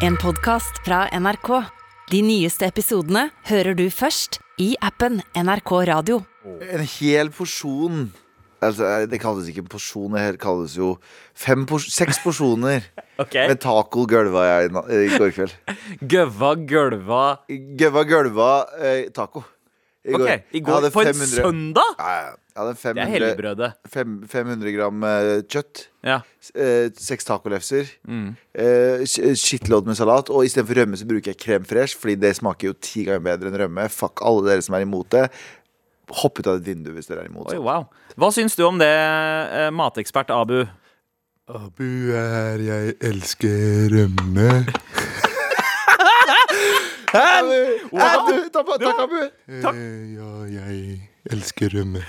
En podkast fra NRK. De nyeste episodene hører du først i appen NRK Radio. En hel porsjon Altså, Det kalles ikke porsjon, det kalles jo fem pors seks porsjoner okay. med taco gølva jeg i i går kveld. Gøva, gølva Gøva gølva eh, taco. I Ok, i går på en 500 søndag? Ja. Jeg hadde Det er 500, helligbrødet. 500 gram eh, kjøtt. Ja. eh, Seks tacolefser. Mm. eh, Shitload med salat. Og istedenfor rømme så bruker jeg krem fresh, Fordi det smaker jo ti ganger bedre enn rømme. Fuck alle dere som er imot det. Hopp ut av et vindu hvis dere er imot. Oi, wow. Hva syns du om det, matekspert Abu? Abu er jeg elsker rømme. Abu, Abu, ta på- Takk, Abu. Eh, ja, jeg elsker rømme.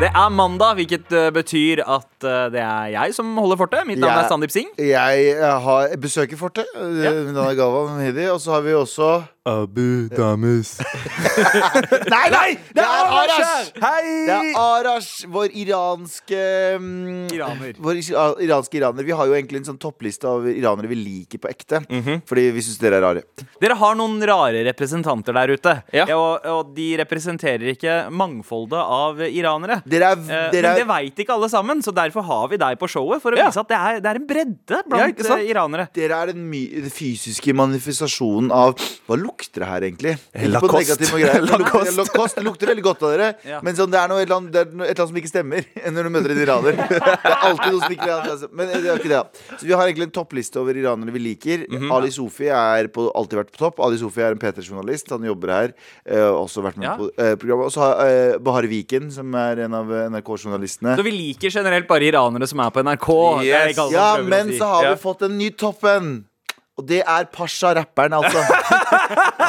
Det er mandag, hvilket uh, betyr at uh, det er jeg som holder fortet. Mitt navn Ja. er Sandeep Singh. Jeg har besøker fortet. Ja. Min navn er Galvan Mehidi. Og så har vi også Abu Damus. Nei, nei! Det er Arash! Hei! Det er Arash, vår iranske um, Iraner. Vår is- iranske iraner. Vi har jo egentlig en sånn toppliste av iranere vi liker på ekte. Mhm. Fordi vi syns dere er rare. Dere har noen rare representanter der ute. Ja. Og, og de representerer ikke mangfoldet av iranere. Dere er, Eh, dere men det veit ikke alle sammen, så derfor har vi deg på showet. For å Ja. vise at det er, det er en bredde blant eh, iranere. dere er den, my, den fysiske manifestasjonen av Hva lukter det her, egentlig? Lacoste. Lukter- Lacoste. Lacoste. Det lukter veldig godt av dere. Ja. Men sånn, det er noe, et, eller annet, det er noe, et eller annet som ikke stemmer når du møter en iraner. Det er alltid noe som ikke altså. Men det er ikke det. Så vi har egentlig en toppliste over iranere vi liker. Mhm. Ali Sofi på, alltid vært på topp. Ali Sofi er en P3-journalist. Han jobber her. Uh, også vært med Ja. på uh, programmet. Og så har uh, Bahar Viken, som er en av eh, NRK-journalistene. Så vi liker generelt bare iranere som er på NRK. Er Yes. Ja, men si. så har Ja. vi fått en ny toppen. Og det er Pasha, rapperen, altså.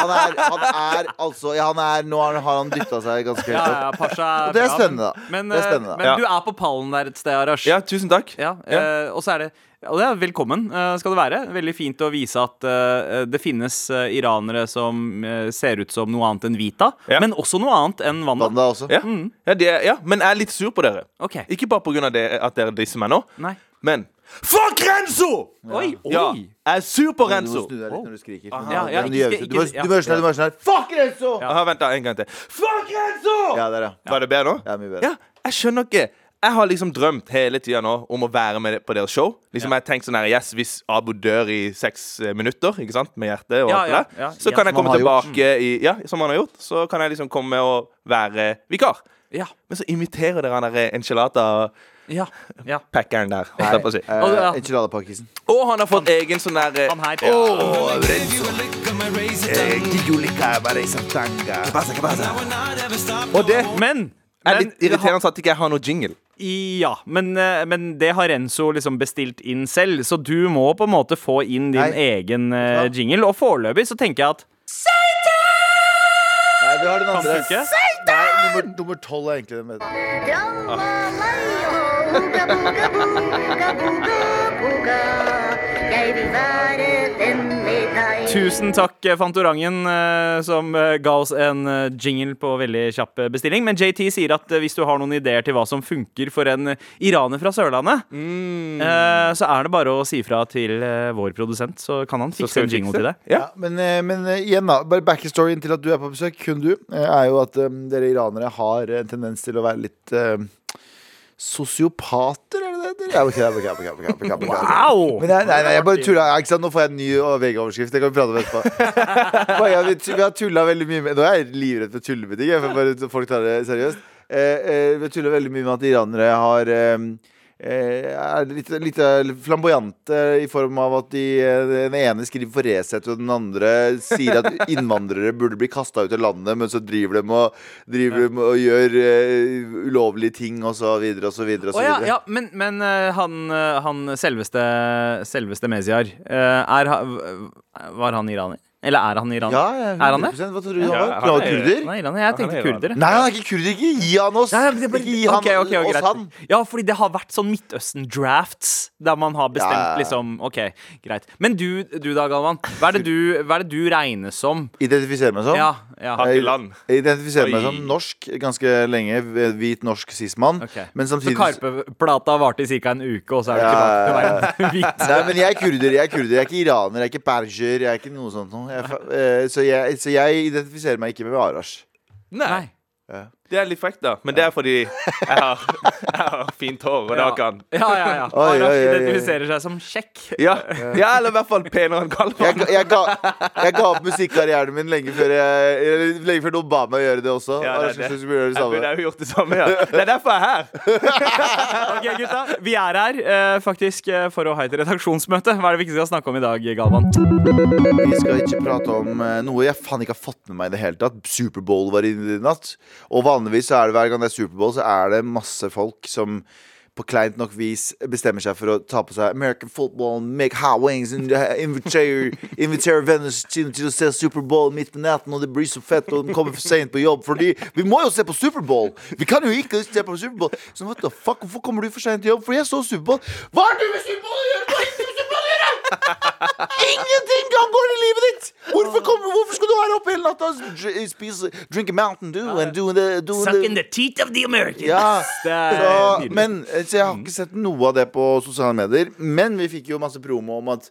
Han er, han er altså ja, han er, Nå har har han dytta seg ganske ja, høyt ja, opp. Pasha er Og det er spennende, da. Men, er eh, spennende, da. men Ja. du er på pallen der et sted, Arash. Ja, tusen takk. Ja, eh, og så er det og det er Velkommen eh, skal det være. Veldig fint å vise at uh, det finnes uh, iranere som uh, ser ut som noe annet enn Vita, Ja. men også noe annet enn Wanda. Wanda. Ja. Ja, er, ja, men jeg er litt sur på dere. Okay. Ikke bare pga. at dere disser meg nå, nei men Fuck Renzo! Oi, oi! Ja, jeg er sur på Renzo. Du må snu deg litt når du skriker. Ja, ja, ikke- ikke- Du må sånn her. Fuck Renzo! Ja. Aha, vent da, en gang til. Fuck Renzo! Ja, der, ja. Var det bedre nå? Ja, mye bedre. Ja, jeg skjønner ikke. Jeg har liksom drømt hele tida nå om å være med på deres show. Liksom jeg har tenkt sånn her, yes, Hvis Abu dør i seks eh, minutter, ikke sant, med hjertet og Ja, alt det ja, der, ja. så kan jeg komme tilbake i Ja, som han har gjort. Så kan jeg liksom komme og være vikar. Ja, Men så inviterer dere han der enchilada-packeren ja, ja. der. holdt jeg på å si. Eh, ja. Enchiladepakkisen. Og han har fått egen sånn der Han her. Åh, Og det Men, er men litt irriterende at jeg ikke har noe jingle. Ja, men, eh, men det har Renzo liksom bestilt inn selv, så du må på en måte få inn din Nei. egen eh, jingle. Og foreløpig så tenker jeg at Nei, vi har den andre. funke. Nei, nummer, nummer 12 er egentlig den med. Buga, buga, buga, buga, buga. Jeg vil være den med deg. Tusen takk, eh, Fantorangen, eh, som eh, ga oss en jingle på veldig kjapp bestilling. Men JT sier at hvis du har noen ideer til hva som funker for en iraner fra Sørlandet, mm. så er det bare å si fra til vår produsent, så kan han fikse en jingle til det. Ja. Men, men igjen da, bare backstoryen til at du er på besøk, kun du, er jo at dere iranere har en tendens til å være litt eh, sosiopater, er det det? heter? Jeg jeg jeg. Wow! Men jeg, nei, nei, jeg bare tulla. Ikke sant? Nå får jeg en ny VG-overskrift. Det kan vi prate om etterpå. Er vi, vi har tulla veldig mye med Nå er jeg livredd for tullebutikk. jeg, folk tar det seriøst. Eh, eh, vi har tulla veldig mye med at iranere har eh, er litt, litt flamboyante i form av at de, eh, den ene skriver for Resett, og den andre sier at innvandrere burde bli kasta ut av landet, men så driver de og, driver de og gjør uh, ulovlige ting, og så videre og så videre. Og så ja, videre. ja, men, men eh, han, eh, han selveste, selveste Meziar, eh, er, var han iraner? Eller er han iraner? Ja, ja, Er han det? 100%. Hva tror du han Ja, var? er- kurder? Nei, Iran, Jeg tenkte er kurder. Nei, han er ikke kurder. Ikke gi han oss! Nei, men det bare- Ikke gi han okay, ok, ok, oss greit. han. Ja, fordi det har vært sånn Midtøsten-drafts, der man har bestemt Ja. liksom OK, greit. Men du, du da, Galvan. Hva er det du, hva er det du regnes som? Identifiserer meg som? Ja, ja. Ikke. Jeg identifiserer meg som norsk ganske lenge. Hvit norsk sismann. Okay. Ok. Men Så samtidig Karpe-plata varte i ca. en uke, og så er du Ja, tilbake til å være hvit. Nei, men jeg er kurder. Jeg er kurder, jeg er ikke iraner, jeg er ikke persier, jeg er ikke noe sånt noe. Jeg, eh, så, jeg, så jeg identifiserer meg ikke med Arash. Nei. Nei. Det er litt frekt, da. Men det er fordi jeg har, jeg har fint hår, og det har ikke han. Ja, ja, ja. Oi, oi, oi, oi. identifiserer seg som kjekk. Ja. ja, eller i hvert fall penere enn Jeg, Galvan. ga- jeg, ga, jeg ga opp musikkarrieren min lenge før, jeg, eller lenge før Obama ba meg gjøre det også. Ja, det er det. Jeg burde jo gjort det samme, ja. Det er derfor jeg er her. Ok, gutta. Vi er her eh, faktisk eh, for å ha et redaksjonsmøte. Hva er det vi ikke skal snakke om i dag, Galvan? Vi skal ikke prate om eh, noe jeg faen ikke har fått med meg i det hele tatt. Superbowl var i natt. Og vanligvis er det hver gang det er Superbowl, så er det masse folk som på kleint nok vis bestemmer seg for å ta på seg American football, make hot wings uh, invitere, invitere venner til, å se Superbowl midt på natten, og det blir så fett, og de kommer for sent på jobb. Fordi vi må jo se på Superbowl! Vi kan jo ikke se på Superbowl. Så what the fuck, hvorfor kommer du for sent til jobb? For jeg så Superbowl. Hva har du med Superbowl å gjøre? Ingenting angår i livet ditt! Hvorfor, kom, hvorfor skal du være oppe hele natta og spise Drink a Mountain Dew and do the, do Suck in the the teeth of the Americans. ja, så, men, eh, så jeg har ikke sett noe av det på sosiale medier. Men vi fikk jo masse promo om at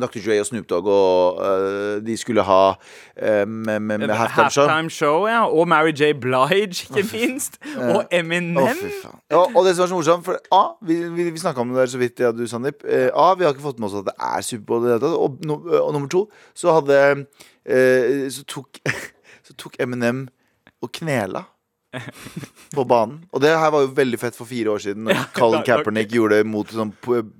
Dr. Dre og Snoop Dogg og uh, de skulle ha um, med, med, med halftime show. Halftime show, ja. Og Mary J. Blige, ikke minst. Og Eminem. Oh. Og, og det som var så morsomt, for A, vi, vi, vi snakka om det der så vidt, ja, du, Sandeep. A, vi har ikke fått med oss at det er Superbowl i det hele tatt. Og, no, og nummer to, så hadde uh, så, tok, så tok Eminem og knela. På banen. Og det her var jo veldig fett for fire år siden. Når Colin Kaepernick gjorde det mot sånn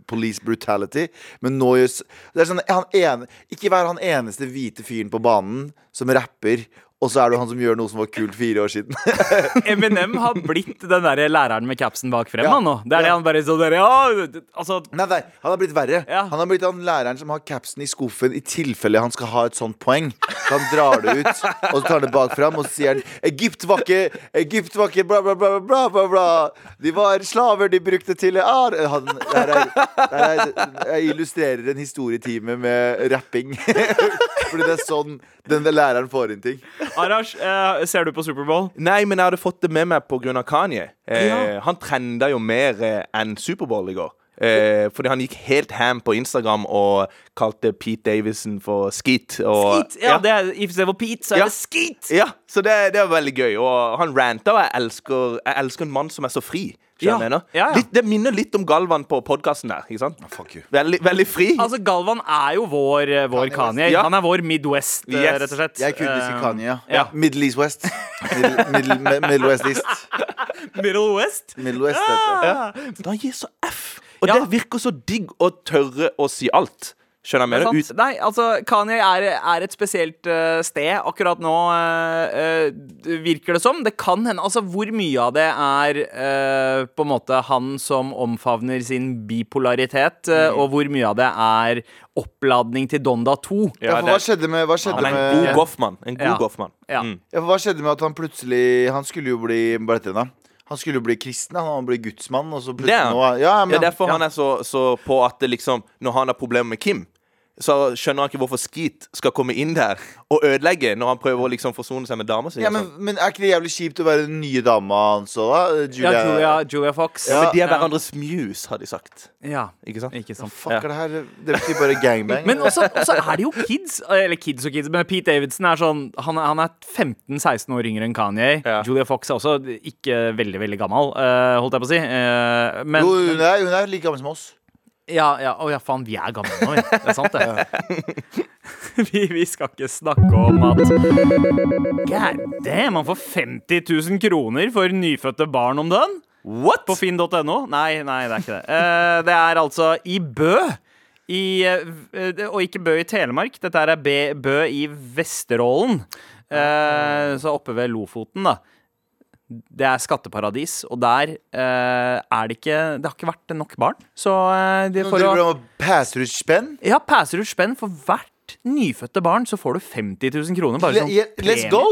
police brutality. Men nå gjør Det er sånn han ene, Ikke vær han eneste hvite fyren på banen som rapper, og så er du han som gjør noe som var kult fire år siden. Eminem har blitt den der læreren med capsen bak frem, Ja. han nå. Det er det han bare sånn der, ja, altså, Nei, nei, han har blitt verre. Ja. Han har blitt han læreren som har capsen i skuffen i tilfelle han skal ha et sånt poeng. Så han drar det ut, og så tar han det bak fram, og så sier han Egypt var ikke Egypt var ikke bla, bla, bla, bla, bla, bla. De var slaver de brukte til ar... Han, der er, der er, jeg illustrerer en historietime med rapping. Fordi det er sånn den læreren får inn ting. Arash, eh, ser du på Superbowl? Nei, men jeg hadde fått det med meg pga. Kanye. Eh, Ja. Han trenda jo mer eh, enn Superbowl i går. Eh, fordi han gikk helt ham på Instagram og kalte Pete Davison for skeet. Og, Skeet! Ja, det er, If det var Pete, så er Ja. det skeet! Ja, så det, det er veldig gøy. Og han ranta, og jeg elsker, jeg elsker en mann som er så fri. Ja. jeg mener? Ja, ja. Litt, det minner litt om Galvan på podkasten der. ikke sant? Fuck you. Veldig, veldig fri. Altså, Galvan er jo vår, eh, vår Kanye Kanye. Ja. Han er vår Midwest, eh, Yes. rett og slett. Jeg er kurdisk Eh, Kanye, ja. ja. Middle East West. Middle, middle, middle West East. Middle West. Middle West, heter det. Da gir så F. Og Ja. det virker så digg å tørre å si alt. Skjønner jeg er mener? sant. Nei, altså, Kanye er, er et spesielt uh, sted akkurat nå, uh, uh, virker det som. Det kan hende Altså, hvor mye av det er på en måte han som omfavner sin bipolaritet, Mm. og hvor mye av det er oppladning til Donda 2? Ja, Ja, for hva skjedde med, hva skjedde Han er en med god goffmann. En god Ja. goffmann. Ja. Mm. Ja, for Hva skjedde med at han plutselig Han skulle jo bli Hva heter det da? Han skulle jo bli kristen, han ble gudsmann, og så Det er nå Ja, men er derfor ja. han er så, så på at det liksom Når han har problemer med Kim, så skjønner han ikke hvorfor Skeet skal komme inn der og ødelegge når han prøver å liksom forsone seg med dama si. ja, men, sånn. men er ikke det jævlig kjipt å være den nye dama hans òg, da? Ja, Julia, Julia Fox. Ja. Men de er hverandres muse, har de sagt. Ja, Ikke sant? ikke sant. Fuck er det her? Det betyr bare gangbang. Men også, også er det jo kids. Eller kids og kids, men Pete Davidson er sånn Han, han er 15-16 år yngre enn Kanye. Ja. Julia Fox er også ikke veldig veldig gammel, eh, holdt jeg på å si. Eh, men jo, hun er, hun er like gammel som oss. Ja, ja, å ja, faen, vi er gamle nå, vi. Det er sant, det. vi, vi skal ikke snakke om at God damn, man får 50 000 kroner for nyfødte barn om dagen? What?! På finn.no? Nei, nei, det er ikke det. Uh, det er altså i Bø. I, uh, og ikke Bø i Telemark. Dette er Bø i Vesterålen. Uh, så oppe ved Lofoten, da. Det er skatteparadis, og der eh, er det ikke Det har ikke vært nok barn. Så eh, de Nå for å driver og passer ut spenn. ja, passer ut spenn for hvert nyfødte barn så får du 50 000 kroner. Bare Le- som Let's go!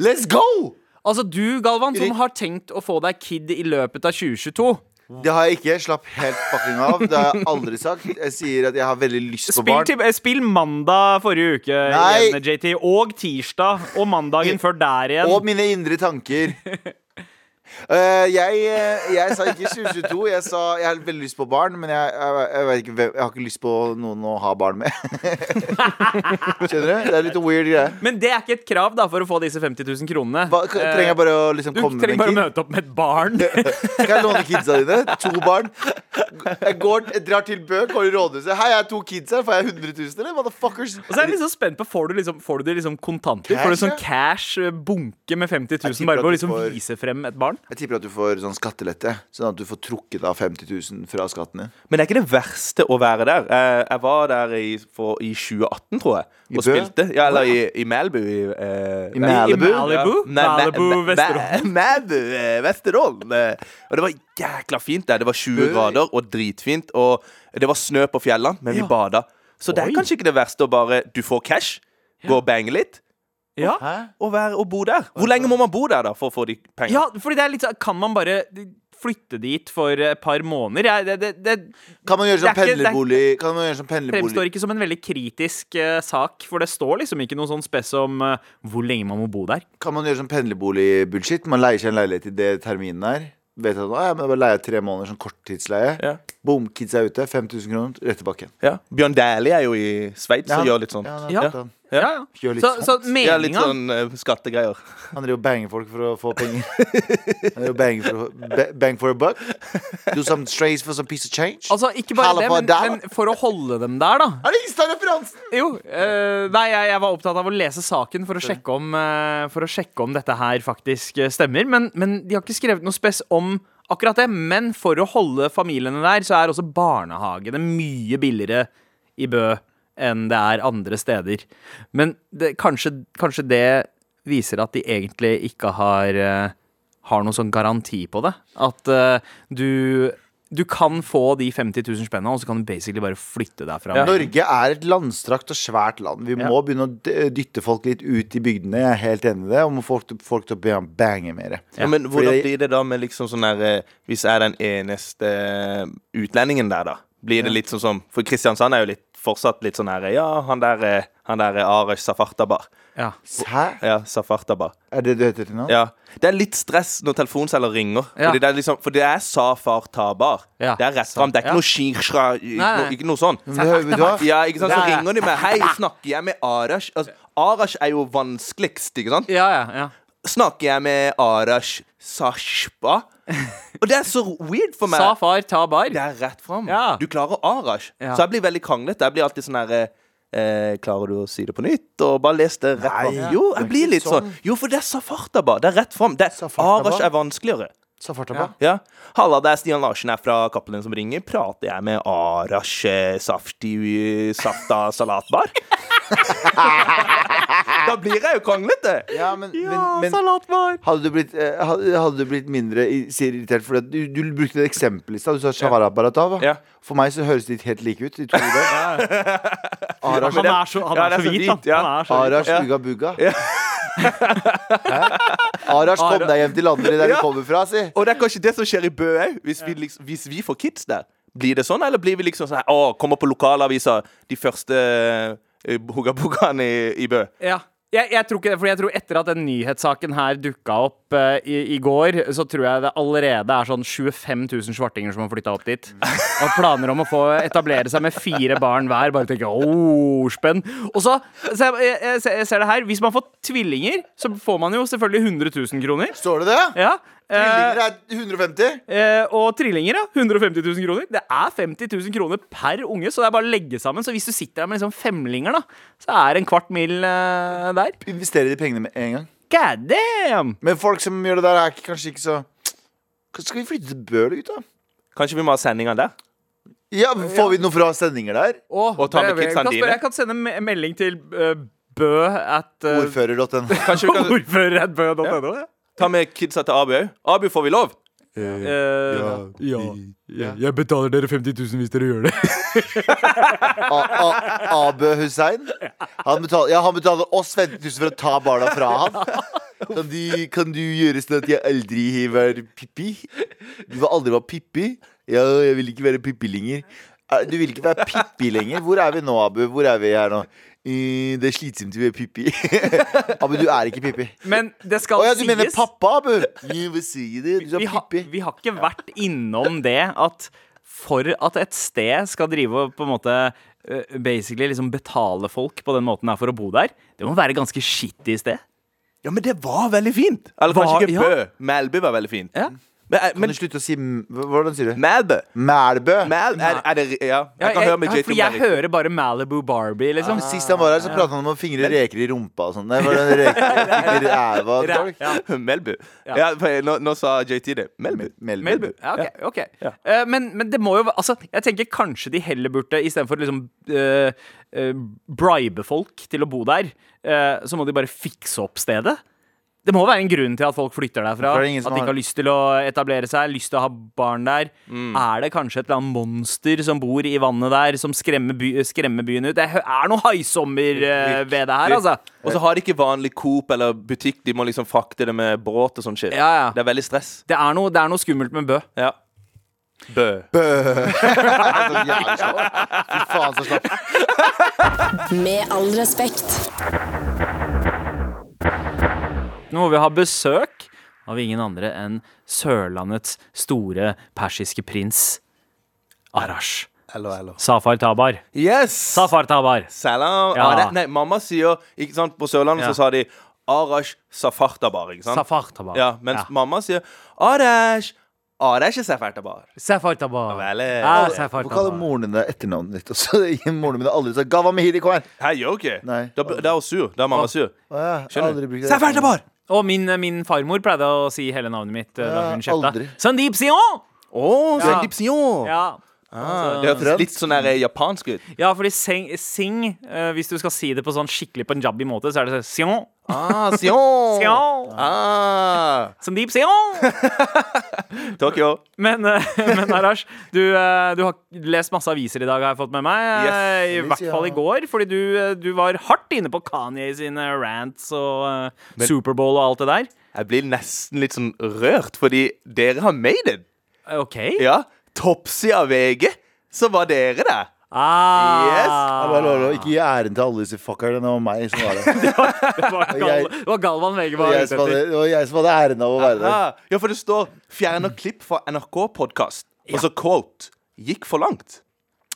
Let's go! Altså du, Galvan, som har tenkt å få deg kid i løpet av 2022. Det har jeg ikke. Slapp helt fucking av. Det har jeg aldri sagt. Jeg sier at jeg har veldig lyst på Spill, barn. til, eh, spill mandag forrige uke Nei. igjen, JT, og tirsdag, og mandagen før der igjen. Og mine indre tanker. Eh, jeg, eh, jeg sa ikke 2022. Jeg sa jeg har veldig lyst på barn, men jeg, jeg, ikke, jeg har ikke lyst på noen å ha barn med. Skjønner du? Det er litt weird greie. Men det er ikke et krav da for å få disse 50 000 kronene. Hva, trenger jeg bare å liksom Du komme med trenger bare å møte opp med et barn. Kan jeg låne kidsa dine? To barn. Jeg, går, jeg drar til Bø, går i rådhuset. Hei, jeg har to kids her. Får jeg 100 000, eller? Motherfuckers. Og så er jeg liksom så spent på Får du liksom, får du det liksom kontanter? Cash, får du sånn cash eh, bunke med 50 000 bare for å liksom vise frem et barn? Jeg tipper at du får sånn skattelette, sånn at du får trukket av 50 000 fra skatten din. Men det er ikke det verste å være der. Jeg, jeg var der i, for, i 2018, tror jeg, I og Bø? spilte. Ja, eller i, i Malibu. I, eh, I nei, Malibu? ja. Nei, Malibu, Ma- Vesterålen. Malibu, eh, Vesterålen. eh, Og det var jækla fint der. Det var 20 Bø. grader og dritfint. Og det var snø på fjellene, men vi Ja. bada. Så det Oi. er kanskje ikke det verste å bare Du får cash, gå og bange litt, Ja. Og, være, og bo der. Hvor lenge må man bo der da for å få de pengene? ja, fordi det er litt sånn Kan man bare flytte dit for et par måneder? Ja, det, det, det Kan man gjøre er- pendlerbolig? Kan man gjøre sånn pendlerbolig? fremstår ikke som en veldig kritisk uh, sak, for det står liksom ikke noe sånn spes om uh, hvor lenge man må bo der. Kan man gjøre sånn pendlerbolig-bullshit? Man leier seg en leilighet i det terminen der. Vet at, «Å, ja, men jeg bare leier tre måneder sånn korttidsleie. Ja. Boom, kids er ute. 5000 kroner, rett tilbake. Ja. Bjørn Dæhlie er jo i Sveits og gjør litt sånn. Ja, Ja. ja. Gjør litt Så, så sånt. Ja, litt meninga sånn eh, skattegreier. Han driver og banger folk for å få penger. Han driver og banger for, å- ba- bang for a buck. Do some strays for some piece of change. Altså, ikke bare Halla det, men, deg. men for å holde dem der, da. Er det Insta-referansen? Jo, eh, nei, jeg, jeg var opptatt av å lese saken for å sjekke om, eh, for å sjekke om dette her faktisk eh, stemmer. Men, men de har ikke skrevet noe spes om akkurat det. Men for å holde familiene der, så er også barnehagene mye billigere i Bø enn det er andre steder. Men det, kanskje, kanskje det viser at de egentlig ikke har, eh, har noen sånn garanti på det. At uh, du du kan få de 50 000 spennene, og så kan du basically bare flytte derfra. Ja. Norge er et landstrakt og svært land. Vi Ja. må begynne å dytte folk litt ut i bygdene. Jeg er helt enig i det. Og må folk, folk til å begynne å bange mer. Ja, men hvordan Fordi- blir det da med liksom sånn der eh, Hvis jeg er den eneste utlendingen der, da? Blir det litt sånn som For Kristiansand er jo litt, fortsatt litt sånn her Ja, han der er Han der er Arash Safartabar. Ja. Hæ? Ja, Safartabar. Er det det heter til nå? Ja. Det er litt stress når telefonselger ringer. Ja. Fordi det er liksom For det er Safartabar. Ja. Det er rett fram. Det er ikke Ja. noe shirsha, ikke, noe- ikke noe sånn. Ja, ikke sant? Så ringer de med Hei, snakker jeg med Arash? Altså, Arash er jo vanskeligst, ikke sant? Ja, ja, ja. Snakker jeg med Arash Sashba. Og det er så weird for meg. Safar Tabar. ta bar. Det er rett fram. Ja. Du klarer Arash. Ja. Så jeg blir veldig kranglete. Jeg blir alltid sånn her eh, Klarer du å si det på nytt? Og bare les det rett fram. Jo, jeg blir litt sånn. sånn. Jo, for det er Safartaba. Det er rett fram. Er? Arash er vanskeligere. Safartaba? Ja. Halla, det er Stian Larsen her fra Cappelen som ringer. Prater jeg med Arash eh, Safti Safta Salatbar? da blir jeg jo kranglete. Ja, men, Ja, men, men salatbar. hadde, du blitt, eh, hadde, hadde du blitt mindre i- sier irritert fordi at du, du brukte et eksempel i stad. Du sa Shavara Baratava. Ja. For meg så høres de helt like ut. De to. Arash, Han er så, han Ja, er det så er så hvit, han. hvit, ja. han er så hvit. Arash Ja. Uga Buga. Hæ? Arash, kom deg hjem til landet der Ja. du kommer fra, si. Og det er kanskje det som skjer i Bø òg, hvis, vi liksom, hvis vi får kids der. Blir det sånn, eller blir vi liksom sånn her, Å, kommer på lokalavisa de første uh, booga-boogaene i, i Bø? Ja. Jeg, jeg tror ikke det, for jeg tror etter at den nyhetssaken her dukka opp uh, i, i går, så tror jeg det allerede er sånn 25 000 svartinger som har flytta opp dit. Og planer om å få etablere seg med fire barn hver. Bare tenker oh, spenn. Og så, så jeg, jeg, jeg ser det her. Hvis man får tvillinger, så får man jo selvfølgelig 100 000 kroner. Står det det? Ja. Eh, Tvillinger er 150. Eh, og trillinger, ja. 150 000 kroner. Det er 50 000 kroner per unge, så det er bare å legge sammen. Så hvis du sitter der med liksom femlinger, da, så er en kvart mil eh, der. Investerer de pengene med en gang. God damn! Men folk som gjør det der, er ikke, kanskje ikke så Skal vi flytte til Bøl, gutta? Kanskje vi må ha sendinga der? Ja, Får vi noe fra sendinger der? Og, Og ta med jeg kidsene kan dine. Jeg kan sende me melding til eh, bø at uh, Ordfører.no. Kanskje vi kan Ordfører at bø.no. ja. Ta med kidsa til Abu òg? Abu, får vi lov? Eh, ja, ja, ja. Jeg betaler dere 50 000 hvis dere gjør det. Abu Hussein. Han betaler, ja, han betaler oss 50 000 for å ta barna fra han. Kan du, kan du gjøre sånn at jeg aldri var Pippi? Du vil aldri være Pippi? Ja, jeg vil ikke være Pippi lenger. Eh, Du vil ikke være Pippi lenger? Hvor er vi nå, Abu? Hvor er vi her nå? I, Det er slitsomt å være Pippi. Abu, du er ikke Pippi. Men det skal oh, ja, du sies mener pappa, Abu? Vi, ha, vi har ikke vært innom det at for at et sted skal drive og på en måte eh, basically liksom betale folk på den måten her for å bo der, det må være ganske skittig sted. Ja, men det var veldig fint. Eller Var- kanskje ikke ja. Bø. Melby var veldig fint. Ja. Men, men, Kan du slutte å si m- Hvordan sier du? Melbø Mælbø. Mel, er, er det Ja, jeg kan jeg, høre med ja, JT for jeg er hører bare Malibu Barbie, liksom. Sist han var her, så pratet han om å fingre reker i rumpa og sånn. Det var det reker i ræva? Ra- ja. Melbu. Ja. Ja, for nå, nå sa JT det. Melbu. Melbu. Melbu. Ja, ok. ok. Eh, men, men det må jo være- Altså, jeg tenker kanskje de heller burde, istedenfor å liksom uh, bribe folk til å bo der, eh, så må de bare fikse opp stedet. Det må være en grunn til at folk flytter derfra. Er At de ikke har- har lyst til å etablere seg, lyst til å ha barn der. Er det kanskje et eller annet monster som bor i vannet der, som skremmer, by, skremmer byen ut? Det er noe haisommer eh, ved det her, altså. Og så har de ikke vanlig Coop eller butikk. De må liksom frakte det med båt og sånn shit. Ja, ja. Det er veldig stress. Det er noe, det er noe skummelt med Bø. Ja. Bø. Så jævlig slapp. Fy faen, så slapp. Med all respekt. Nå må vi ha besøk av ingen andre enn Sørlandets store persiske prins Arash. Hello, hello. Safar Tabar. Yes! Safar Tabar. Salam. Ja. Ah, nei, mamma sier ikke sant, På Sørlandet Ja. så sa de Arash Safartabar. Ikke sant? Safar Tabar. Ja, mens mamma sier Arash Arash er ikke Safar Tabar. Vel, eh, Ja, Safar Hvorfor kaller Tabar. moren din deg etternavnet ditt også? Moren min har aldri sagt 'Gava Mehidi, Kwan'. her'. Hei, gjør ikke. Nei. Da, da er hun sur. Da er mamma sur. Ja. jeg har Skjønner du? brukt Tabar! Og min, min farmor pleide å si hele navnet mitt Ja, da Ja, hun kjefta. aldri. Sandeep Sion! Å, Sandeep Ja. Ja. Ah, det høres litt sånn der japansk ut. ja, fordi sing, sing eh, Hvis du skal si det på sånn skikkelig punjabi-måte, så er det sånn Sion. Ah, Sion. Sion. Ah, Sandeep Sion! Tokyo. Men, eh, men Arash, du, eh, du har lest masse aviser i dag, har jeg fått med meg. eh, Yes. I hvert fall ja. i går, fordi du, eh, du var hardt inne på Kanye sine rants og eh, Superbowl og alt det der. Jeg blir nesten litt sånn rørt, fordi dere har made it. Eh, OK? Ja. Toppsida av VG, så var dere der. Ah, Yes. Ja, bare lov, lov, Ikke gi æren til alle disse fuckerne. Det var meg som var det. det, var Gal, det var Galvan VG Det var ute etter. det var jeg som hadde æren av å være der. Ja, for det står 'fjerner klipp fra NRK-podkast'. Og så quote 'gikk for langt'.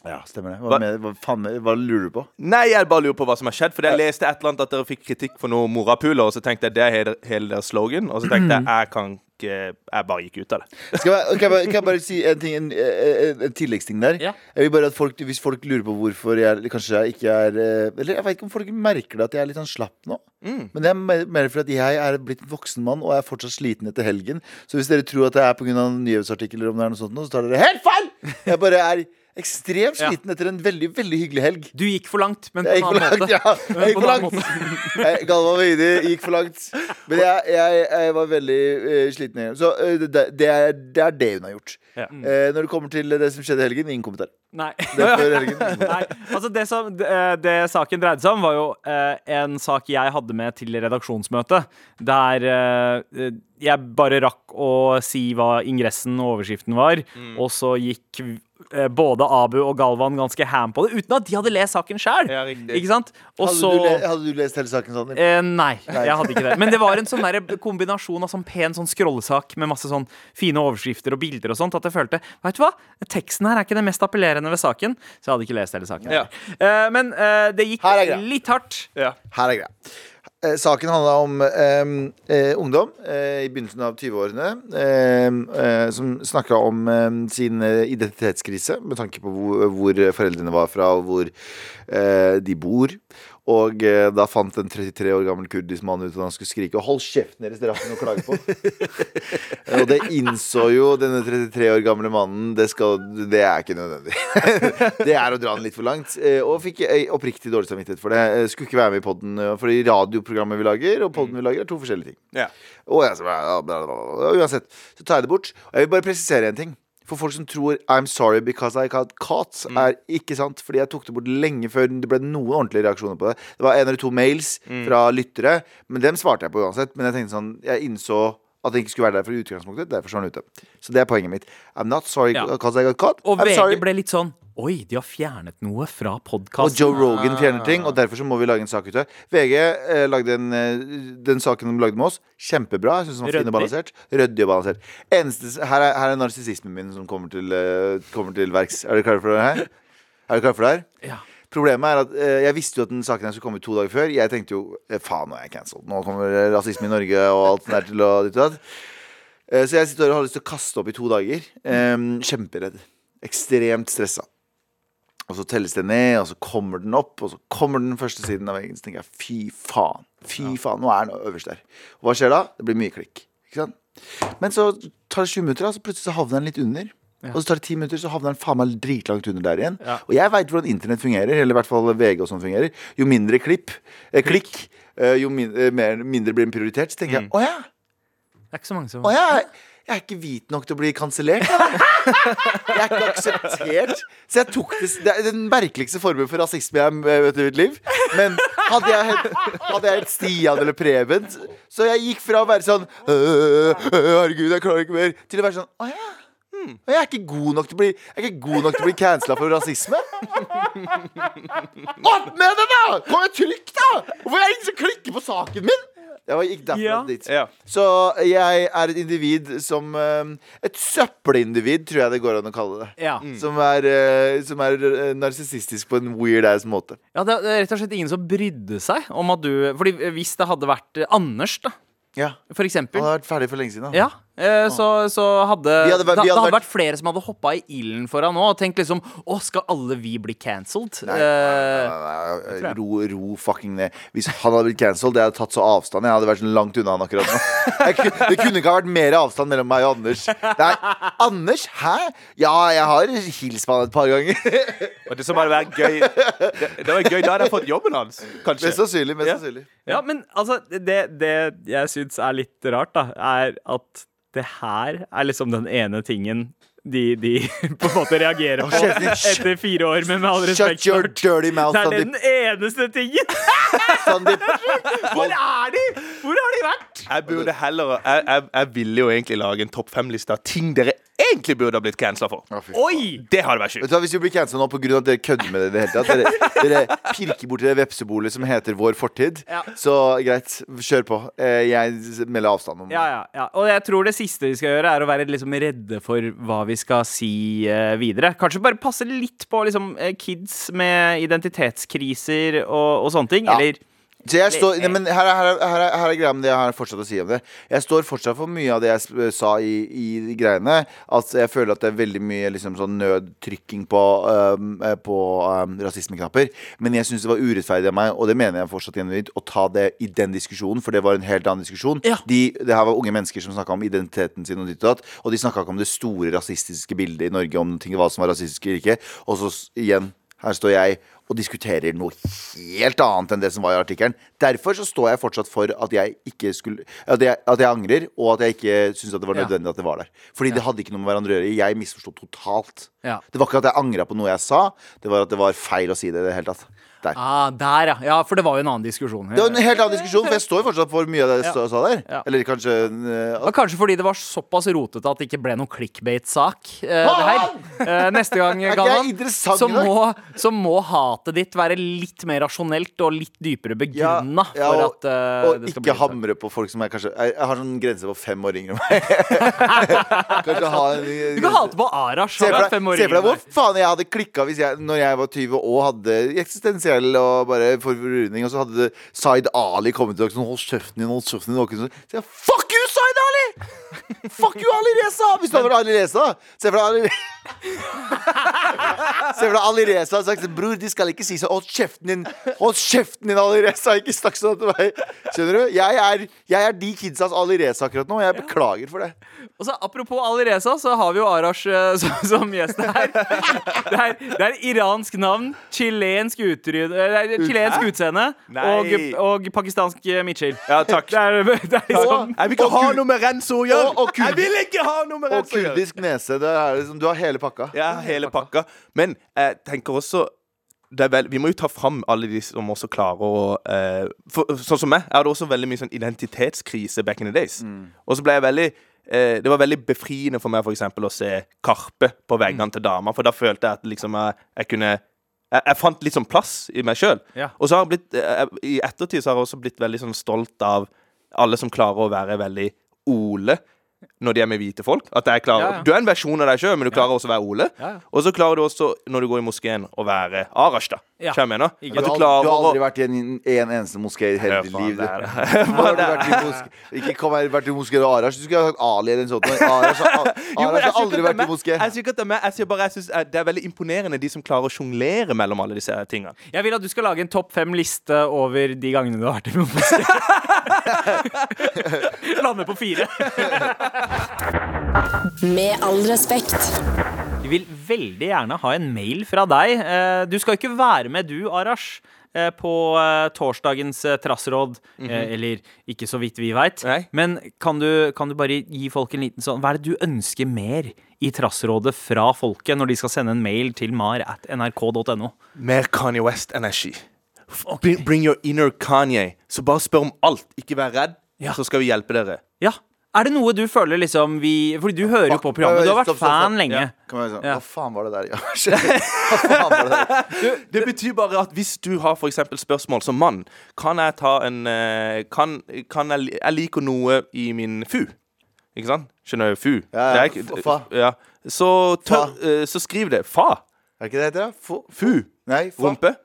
Ja, stemmer det. Hva- Hva, med, hva, faen, hva lurer du på? Nei, jeg bare lurer på hva som har skjedd. For jeg leste et eller annet at dere fikk kritikk for noe morapuler, og så tenkte jeg det er hele, hele deres slogan. Og så tenkte jeg jeg kan ikke Jeg bare gikk ut av det. Skal jeg, kan, jeg bare, kan jeg bare si en, ting, en, en, en tilleggsting der? Ja. Jeg vil bare at folk, Hvis folk lurer på hvorfor jeg kanskje jeg ikke er eh, Eller jeg vet ikke om folk merker det at jeg er litt sånn slapp nå. Mm. Men det er mer mer fordi jeg er blitt en voksen mann og er fortsatt sliten etter helgen. Så hvis dere tror at det er pga. nyhetsartikler, om det er noe sånt, så tar dere helt feil! Jeg bare er ekstremt sliten etter en veldig veldig hyggelig helg. Du gikk for langt, men på en annen langt, måte. ja. Jeg gikk for langt. Galvan og Heidi gikk for langt. Men jeg, jeg, jeg var veldig uh, sliten. Så uh, det, det, er, det er det hun har gjort. Ja. Uh, når det kommer til det som skjedde i helgen, ingen kommentar. Nei. Det. Nei, altså det, som, det, det saken dreide seg om, var jo eh, en sak jeg hadde med til redaksjonsmøtet. Der eh, jeg bare rakk å si hva ingressen og overskriften var, og så gikk eh, både Abu og Galvan ganske ham på det, uten at de hadde lest saken sjøl. Ja. Hadde, så du le, hadde du lest hele saken sånn? Eh, nei, jeg hadde ikke det. Men det var en sånn der kombinasjon av sånn pen sånn scrollesak med masse sånn fine overskrifter og bilder og sånt, at jeg følte Vet du hva, teksten her er ikke det mest appellerende ved saken, så jeg hadde ikke lest hele saken. Ja. Uh, men uh, det gikk litt hardt. Ja. Her er greia. Eh, saken handla om eh, ungdom eh, i begynnelsen av 20-årene eh, som snakka om sin identitetskrise med tanke på hvor, hvor foreldrene var fra, og hvor eh, de bor. Og eh, da fant en 33 år gammel kurdisk mann ut at han skulle skrike Hold kjeften deres, dere har ikke noe å klage på. og det innså jo denne 33 år gamle mannen. Det, skal, det er ikke nødvendig. det er å dra den litt for langt. Eh, Og fikk eh, oppriktig dårlig samvittighet for det. Eh, Skulle ikke være med i poden, fordi radioprogrammet vi lager, og poden vi lager, er to forskjellige ting. Ja. Og jeg, så, bla, bla, bla. Uansett, så tar jeg det bort. Og jeg vil bare presisere en ting. For folk som tror 'I'm sorry because I got caught', er ikke sant. Fordi jeg tok det bort lenge før det ble noen ordentlige reaksjoner på det. Det var en eller to mails fra lyttere, men dem svarte jeg på uansett. Men jeg tenkte sånn Jeg innså at den ikke skulle være der fra utgangspunktet. Derfor står den ute. Så det er poenget mitt. I'm not sorry Ja. because I got caught. Og I'm VG sorry. ble litt sånn Oi, de har fjernet noe fra Og. Joe Rogan fjerner ting, og derfor så må vi lage en sak ut av det. VG eh, lagde en, eh, den saken de lagde med oss, kjempebra. Jeg synes den var fin og balansert. Ryddig og balansert. Eneste, her er, her er narsissismen min som kommer til, eh, kommer til verks. Er dere klare for det her? Er dere klare for det her? Ja. Problemet er at eh, Jeg visste jo at den saken her skulle komme to dager før. Jeg tenkte jo eh, faen, nå er jeg cancelled. Nå kommer eh, rasisme i Norge og alt sånt der til å ditt og datt. Eh, Så jeg sitter og har lyst til å kaste opp i to dager. Eh, Kjemperedd. Ekstremt stressa. Og så telles det ned, og så kommer den opp, og så kommer den første siden av veggen. Så tenker jeg fy faen. Fy faen, nå er den øverst der. Og hva skjer da? Det blir mye klikk. Ikke sant? Men så tar det 20 minutter, og så plutselig så havner den litt under. Og så tar det 10 minutter, så havner den faen meg dritlangt under der igjen. Ja. Og jeg veit hvordan internett fungerer, eller i hvert fall VG og sånn fungerer. Jo mindre klipp, eh, klikk, eh, jo min, eh, mer, mindre blir den prioritert. Så tenker jeg å ja, Det er ikke så mange som å ja. Jeg er ikke hvit nok til å bli kansellert. jeg. Er ikke akseptert. Så jeg tok det Det er den merkeligste formen for rasisme jeg har møtt i mitt liv. Men hadde jeg hadde jeg et Stian eller Preben, så jeg gikk fra å være sånn «Øh, øh, Herregud, jeg klarer ikke mer, til å være sånn Å ja. hmm, Jeg er ikke god nok til å bli Jeg er ikke god nok til å bli cancela for rasisme. Opp med det, da! Kom med trykk, da! Hvorfor er det ingen som klikker på saken min? Jeg gikk derfra Ja. dit. Ja. Så jeg er et individ som eh, Et søppelindivid, tror jeg det går an å kalle det. Ja. Som er, eh, som er eh, narsissistisk på en weird ass måte. ja, det er rett og slett ingen som brydde seg om at du Fordi hvis det hadde vært Anders, da, Ja, for eksempel. Han hadde vært ferdig for lenge siden. da. Ja, eh, så, så hadde, Vi hadde da, vi hadde Det hadde vært- vært flere som hadde hoppa i ilden for han òg og tenkt liksom Å, skal alle vi bli cancelled? Nei, Eh, jeg. ro, ro fucking ned. Hvis han hadde blitt cancelled, det hadde tatt så avstand. Jeg hadde vært så langt unna han akkurat nå. Jeg, det kunne ikke ha vært mer avstand mellom meg og Anders. Nei, Anders? Hæ? Ja, jeg har hilst på han et par ganger. Og det som hadde vært gøy Det, det var gøy, da hadde jeg fått jobben hans. Kanskje. Mest sannsynlig. Mest Ja. sannsynlig. ja, men altså, det, det jeg syns er litt rart, da, er at det her er liksom den ene tingen de, de på en måte reagerer på etter fire år, men med all respekt Shut your dirty mouth, Det er den eneste tingen! Sandeep. Hvor er de? Hvor har de vært? Jeg burde heller Jeg, jeg, jeg ville jo egentlig lage en topp fem-liste av ting dere egentlig burde ha blitt cancela for. Å. Oi! Det hadde vært sjukt. Hvis vi blir cancela nå pga. at dere kødder med det i det hele tatt Dere, dere pirker borti det vepsebolet som heter Vår fortid, Ja. så greit, kjør på. Eh, Jeg melder avstand om. Ja, ja, ja. Og jeg tror det siste vi skal gjøre, er å være liksom redde for hva vi skal si eh, videre. Kanskje bare passe litt på liksom, eh, kids med identitetskriser og, og sånne ting. Ja. Eller Så jeg står, nei, men her, er- her, er- her, er- her er greia med det jeg har fortsatt å si om det. Jeg står fortsatt for mye av det jeg s- sa i, i greiene. At jeg føler at det er veldig mye liksom, sånn nødtrykking på, um, eh, på um, rasismeknapper. Men jeg syns det var urettferdig av meg, og det mener jeg fortsatt genuint, å ta det i den diskusjonen, for det var en helt annen diskusjon. Ja. De, det her var unge mennesker som snakka om identiteten sin, og ditt og datt. Og de snakka ikke om det store rasistiske bildet i Norge, om ting, hva som var rasistisk eller ikke. Og så s- igjen, her står jeg og diskuterer noe helt annet enn det som var i artikkelen. Derfor så står jeg fortsatt for at jeg ikke skulle At jeg, at jeg angrer, og at jeg ikke syns det var nødvendig at det var der. Fordi det hadde ikke noe med hverandre å gjøre. Jeg misforsto totalt. Ja. Det var ikke at jeg angra på noe jeg sa, det var at det var feil å si det i det hele tatt. Der. ah, Der, ja. ja. For det var jo en annen diskusjon. Det var en helt annen diskusjon, for jeg står fortsatt for mye av det jeg Ja. sa der. Ja. Eller kanskje uh, kanskje fordi det var såpass rotete at det ikke ble noen clickbait-sak. Uh. Eh, neste gang, Galvan, så må, så må hatet ditt være litt mer rasjonelt og litt dypere begrunna. Ja, ja, og, eh, og ikke hamre på folk som er kanskje Jeg, jeg har sånn grense på fem år yngre enn meg. kanskje ha en Du kan hate på Arash. Se for deg, år se for deg hvor faen jeg hadde klikka hvis jeg, når jeg var 20 og hadde eksistensiell og bare forvirring, og så hadde Zaid Ali kommet til dere sånn Hold kjeften din, hold kjeften din. Så jeg, Fuck you, Zaid Ali! Fuck you, Ali Reza! Hvis du hadde vært Ali Reza. Se for deg Ali Se for deg Ali har sagt Bror, de skal ikke si sånn Hold kjeften din, Hold kjeften din, Alireza! Ikke snakk sånn til meg. Skjønner du? Jeg er, jeg er de kidsas Alireza akkurat nå, og jeg beklager for det. Og så Apropos Alireza, så har vi jo Arash eh, som, som gjest her. Det er, det er iransk navn, chilensk, utryd, eh, chilensk utseende og, og pakistansk eh, midtskill. Ja, takk. Det er, det er liksom Jeg vil ikke ha noe med Renzo å gjøre! Og- og Jeg vil ikke ha noe med Og kurdisk nese. Det er liksom, du har hele pakka. Ja, hele pakka. Men jeg tenker også vel, Vi må jo ta fram alle de som også klarer å uh, for, Sånn som meg. Jeg hadde også veldig mye sånn identitetskrise back in the days. Og så ble jeg veldig uh, Det var veldig befriende for meg for eksempel, å se Karpe på veggene til dama, for da følte jeg at liksom jeg, jeg kunne jeg, jeg fant litt sånn plass i meg sjøl. Ja. Og så har jeg blitt jeg, I ettertid så har jeg også blitt veldig sånn stolt av alle som klarer å være veldig Ole når de er med hvite folk. At jeg klarer Ja, ja. Du er en versjon av deg sjøl, men du klarer også å være Ole. Ja, ja. Og så klarer du også, når du går i moskeen, å være Arash, da. Ja. Jeg mener? At Du du har, du har aldri vært i en, en eneste moské i hele ditt liv. det er- Du har aldri vært i moské. Ikke kom her, vært i moské og Arash. Du skulle ha sagt Ali eller en sånn. Arash, har- Arash har aldri vært i moské. Jeg sier ikke at det er. Jeg sier bare jeg synes det er veldig imponerende de som klarer å sjonglere mellom alle disse tingene. Jeg vil at du skal lage en topp fem-liste over de gangene du har vært i Mombasa. Lande på fire. Med all respekt. Vi vil veldig gjerne ha en mail fra deg. Eh, Du skal ikke være med, du, Arash. eh, På eh, torsdagens trassråd. Mm -hmm. eller ikke så vidt vi veit. Men kan du, kan du bare gi folk en liten sånn Hva er det du ønsker mer i trassrådet fra folket når de skal sende en mail til mar at nrk.no? Mer Kanye West-energi. Bring, bring your inner Kanye. Så bare spør om alt. Ikke vær redd, Ja. så skal vi hjelpe dere. Ja. Er det noe du føler liksom vi Fordi du hører jo på programmet. Du har vært Stopp, stopp, stopp. fan lenge. Ja. Sånn, Ja. Hva faen var det der? Ja, Hva faen var det der? Det betyr bare at hvis du har for eksempel spørsmål som mann, kan jeg ta en eh, Kan, kan jeg, jeg liker noe i min fu. Ikke sant? Skjønner du? Fu. Ja, ja. Det er ikke- Fa. Ja. Så, tør, Fa. eh, så skriv det. Fa. Er det ikke det det heter? Fu. Nei, fa- Rumpe.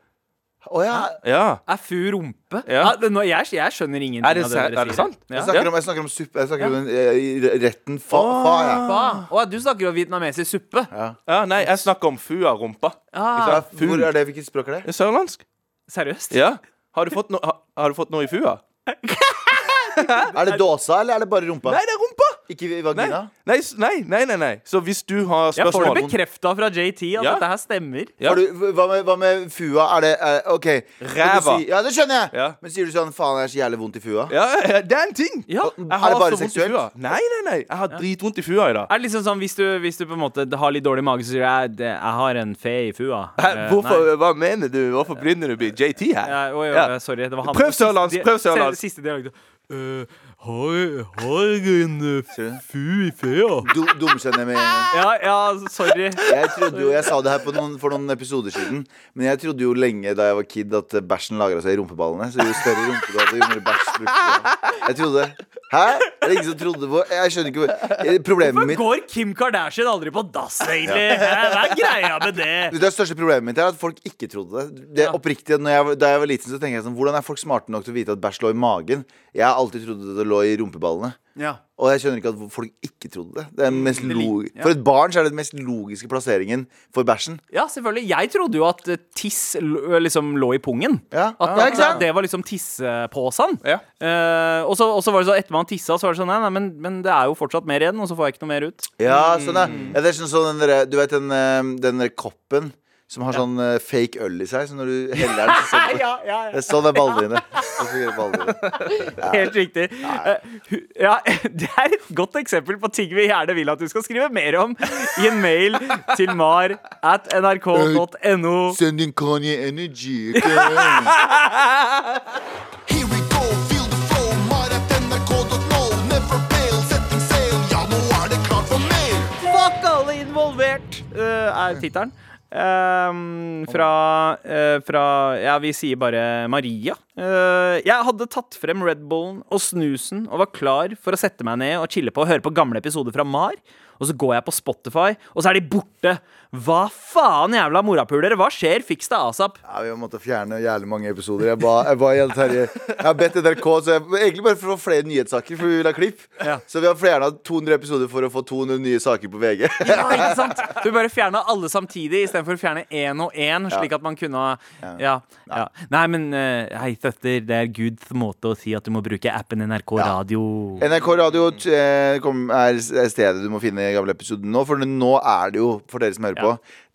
Å ja. Ja. Er fu rumpe? Ja. Ja, nå, jeg, jeg skjønner ingenting Er det av det dere er det sier. sant? Jeg snakker om, jeg snakker om suppe. Jeg snakker om den, eh, retten fa, fa ja. Fa. Oh, du snakker om vietnamesisk suppe? ja. Nei, jeg snakker om fua-rumpa. Ah, Hvor er det? Hvilket språk er det? Sørlandsk. seriøst? Ja. Har du fått, no, har, har du fått noe i fua? Er det dåsa, eller er det bare rumpa? Nei, det er rumpa! Ikke i vagina? nei, nei, nei, nei, nei. Så hvis du har Jeg får det spørsmål bekrefta fra JT at Ja. dette her stemmer. Ja. Har du, hva, med, hva med fua? Er det er, OK. Ræva. Si, ja, det skjønner jeg. Ja. Men sier du sånn faen, jeg er så jævlig vondt i fua? Ja, ja, det er en ting. Ja. Er har det bare så vondt i seksuelt? fua. Nei, nei, nei. Jeg har dritvondt i fua i dag. Er det liksom sånn hvis du, hvis du på en måte har litt dårlig mage, så sier du jeg, det- jeg har en fe i fua? Hæ, Eh, Hvorfor, nei. hva mener du? Hvorfor begynner du å bli JT her? Ja, oi, oi, Ja. Sorry, det var han. Prøv sørlandsk, prøv sørlandsk. Siste. Uh, har, har jeg en fu i fea? Du, dumkjenner med en gang. Ja, ja, sorry. Jeg trodde jo, jeg sa det her på noen, for noen episoder siden, men jeg trodde jo lenge da jeg var kid at bæsjen lagra seg i rumpeballene. Så jo større rumpe du hadde, jo mer bæsj brukte du. Jeg trodde det. Hæ? Det Er ingen som trodde på Jeg skjønner ikke Problemet mitt Hvorfor går Kim Kardashian aldri på dass, egentlig? Hæ? Hva er greia med det? det største problemet mitt er at folk ikke trodde det. det er oppriktig, når jeg, Da jeg var liten, så tenkte jeg sånn Hvordan er folk smarte nok til å vite at bæsj lå i magen? Jeg har alltid trodd det lå i rumpeballene. Ja. Og jeg skjønner ikke at folk ikke trodde det. det er mest li- ja. For et barn så er det den mest logiske plasseringen for bæsjen. Ja, selvfølgelig. Jeg trodde jo at eh, tiss liksom lå i pungen. Ja. At Ja, ikke det var liksom tissepåsen. Ja. Eh, og, så, var det så etter man tissa, så var det sånn Nei, nei men, men det er jo fortsatt mer igjen, og så får jeg ikke noe mer ut. Ja, sånn er. Ja, det er sånn, sånn den der, Du vet den, eh, den der koppen som har sånn eh, fake øl i seg, så når du heller den, så Ja, ja, det er sånn er ballene dine. Sånn fungerer ballene dine. Helt riktig. Eh, hu- ja, det er et godt eksempel på ting vi gjerne vil at du skal skrive mer om i en mail til mar at nrk.no. Send in Kanye Energy. ok? Here we go, feel the flow. Mar.nrk.no. Never fail, setting sail. Ja, nå er det klart for mer. Fuck alle involvert, eh, er tittelen. Ehm, fra, uh, fra Ja, vi sier bare Maria. Uh, jeg hadde tatt frem Red Bullen og snusen og var klar for å sette meg ned og chille på og høre på gamle episoder fra Mar. og så går jeg på Spotify, og så er de borte. Hva faen, jævla morapulere? Hva skjer? Fiks det asap. Ja, vi har måttet fjerne jævlig mange episoder. Jeg ba, jeg ba Jeg har bedt NRK så jeg, Egentlig bare for å få flere nyhetssaker, for vi vil ha klipp. Ja. Så vi har fjerna 200 episoder for å få 200 nye saker på VG. Ja, ikke sant? Du bare fjerna alle samtidig istedenfor å fjerne én og én, slik at man kunne ha ja, ja. Nei, men eh, hei, søster, det er Guds måte å si at du må bruke appen NRK Radio. NRK Radio eh, er stedet du må finne gamle episoder nå. For nå er det jo, for dere som hører på,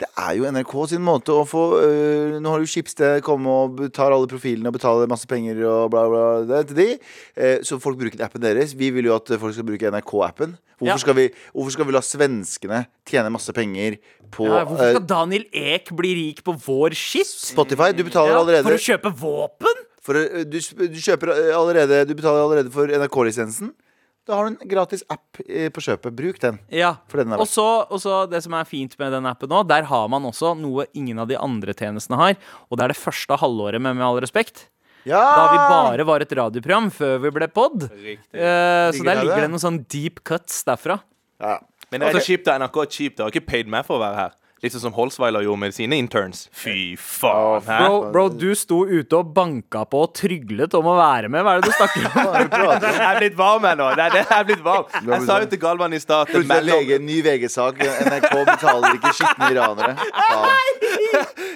det er jo NRK sin måte å få øh, Nå har jo Schibsted kommet og tar alle profilene og betaler masse penger og bla, bla, det til de. Eh, så folk bruker appen deres. Vi vil jo at folk skal bruke NRK-appen. Hvorfor, Ja. hvorfor skal vi la svenskene tjene masse penger på Ja, hvorfor skal eh, Daniel Ek bli rik på vår skitt? Spotify? Du betaler Ja, allerede for å kjøpe våpen? for, å- du, du kjøper allerede Du betaler allerede for NRK-lisensen. Da har du en gratis app eh, på kjøpet. Bruk den. Ja. For den er Og så, og så det som er fint med den appen nå, der har man også noe ingen av de andre tjenestene har. Og det er det første halvåret med Med all respekt. Ja! Da vi bare var et radioprogram før vi ble pod. Eh, så der ligger det? det noen sånn deep cuts derfra. ja. Men det er så kjipt da NRK er kjipt. De har ikke paid meg for å være her. Litt sånn som Holsweiler gjorde med sine interns. Fy faen. Hæ? Bro, bro, du sto ute og banka på og tryglet om å være med. Hva er det du snakker om? Jeg er blitt varm her nå. Det er det, jeg er blitt varm. Jeg sa jo til Galvan i stad Plutselig er mellom- VG, ny VG-sak. NRK betaler ikke skitne iranere. Faen.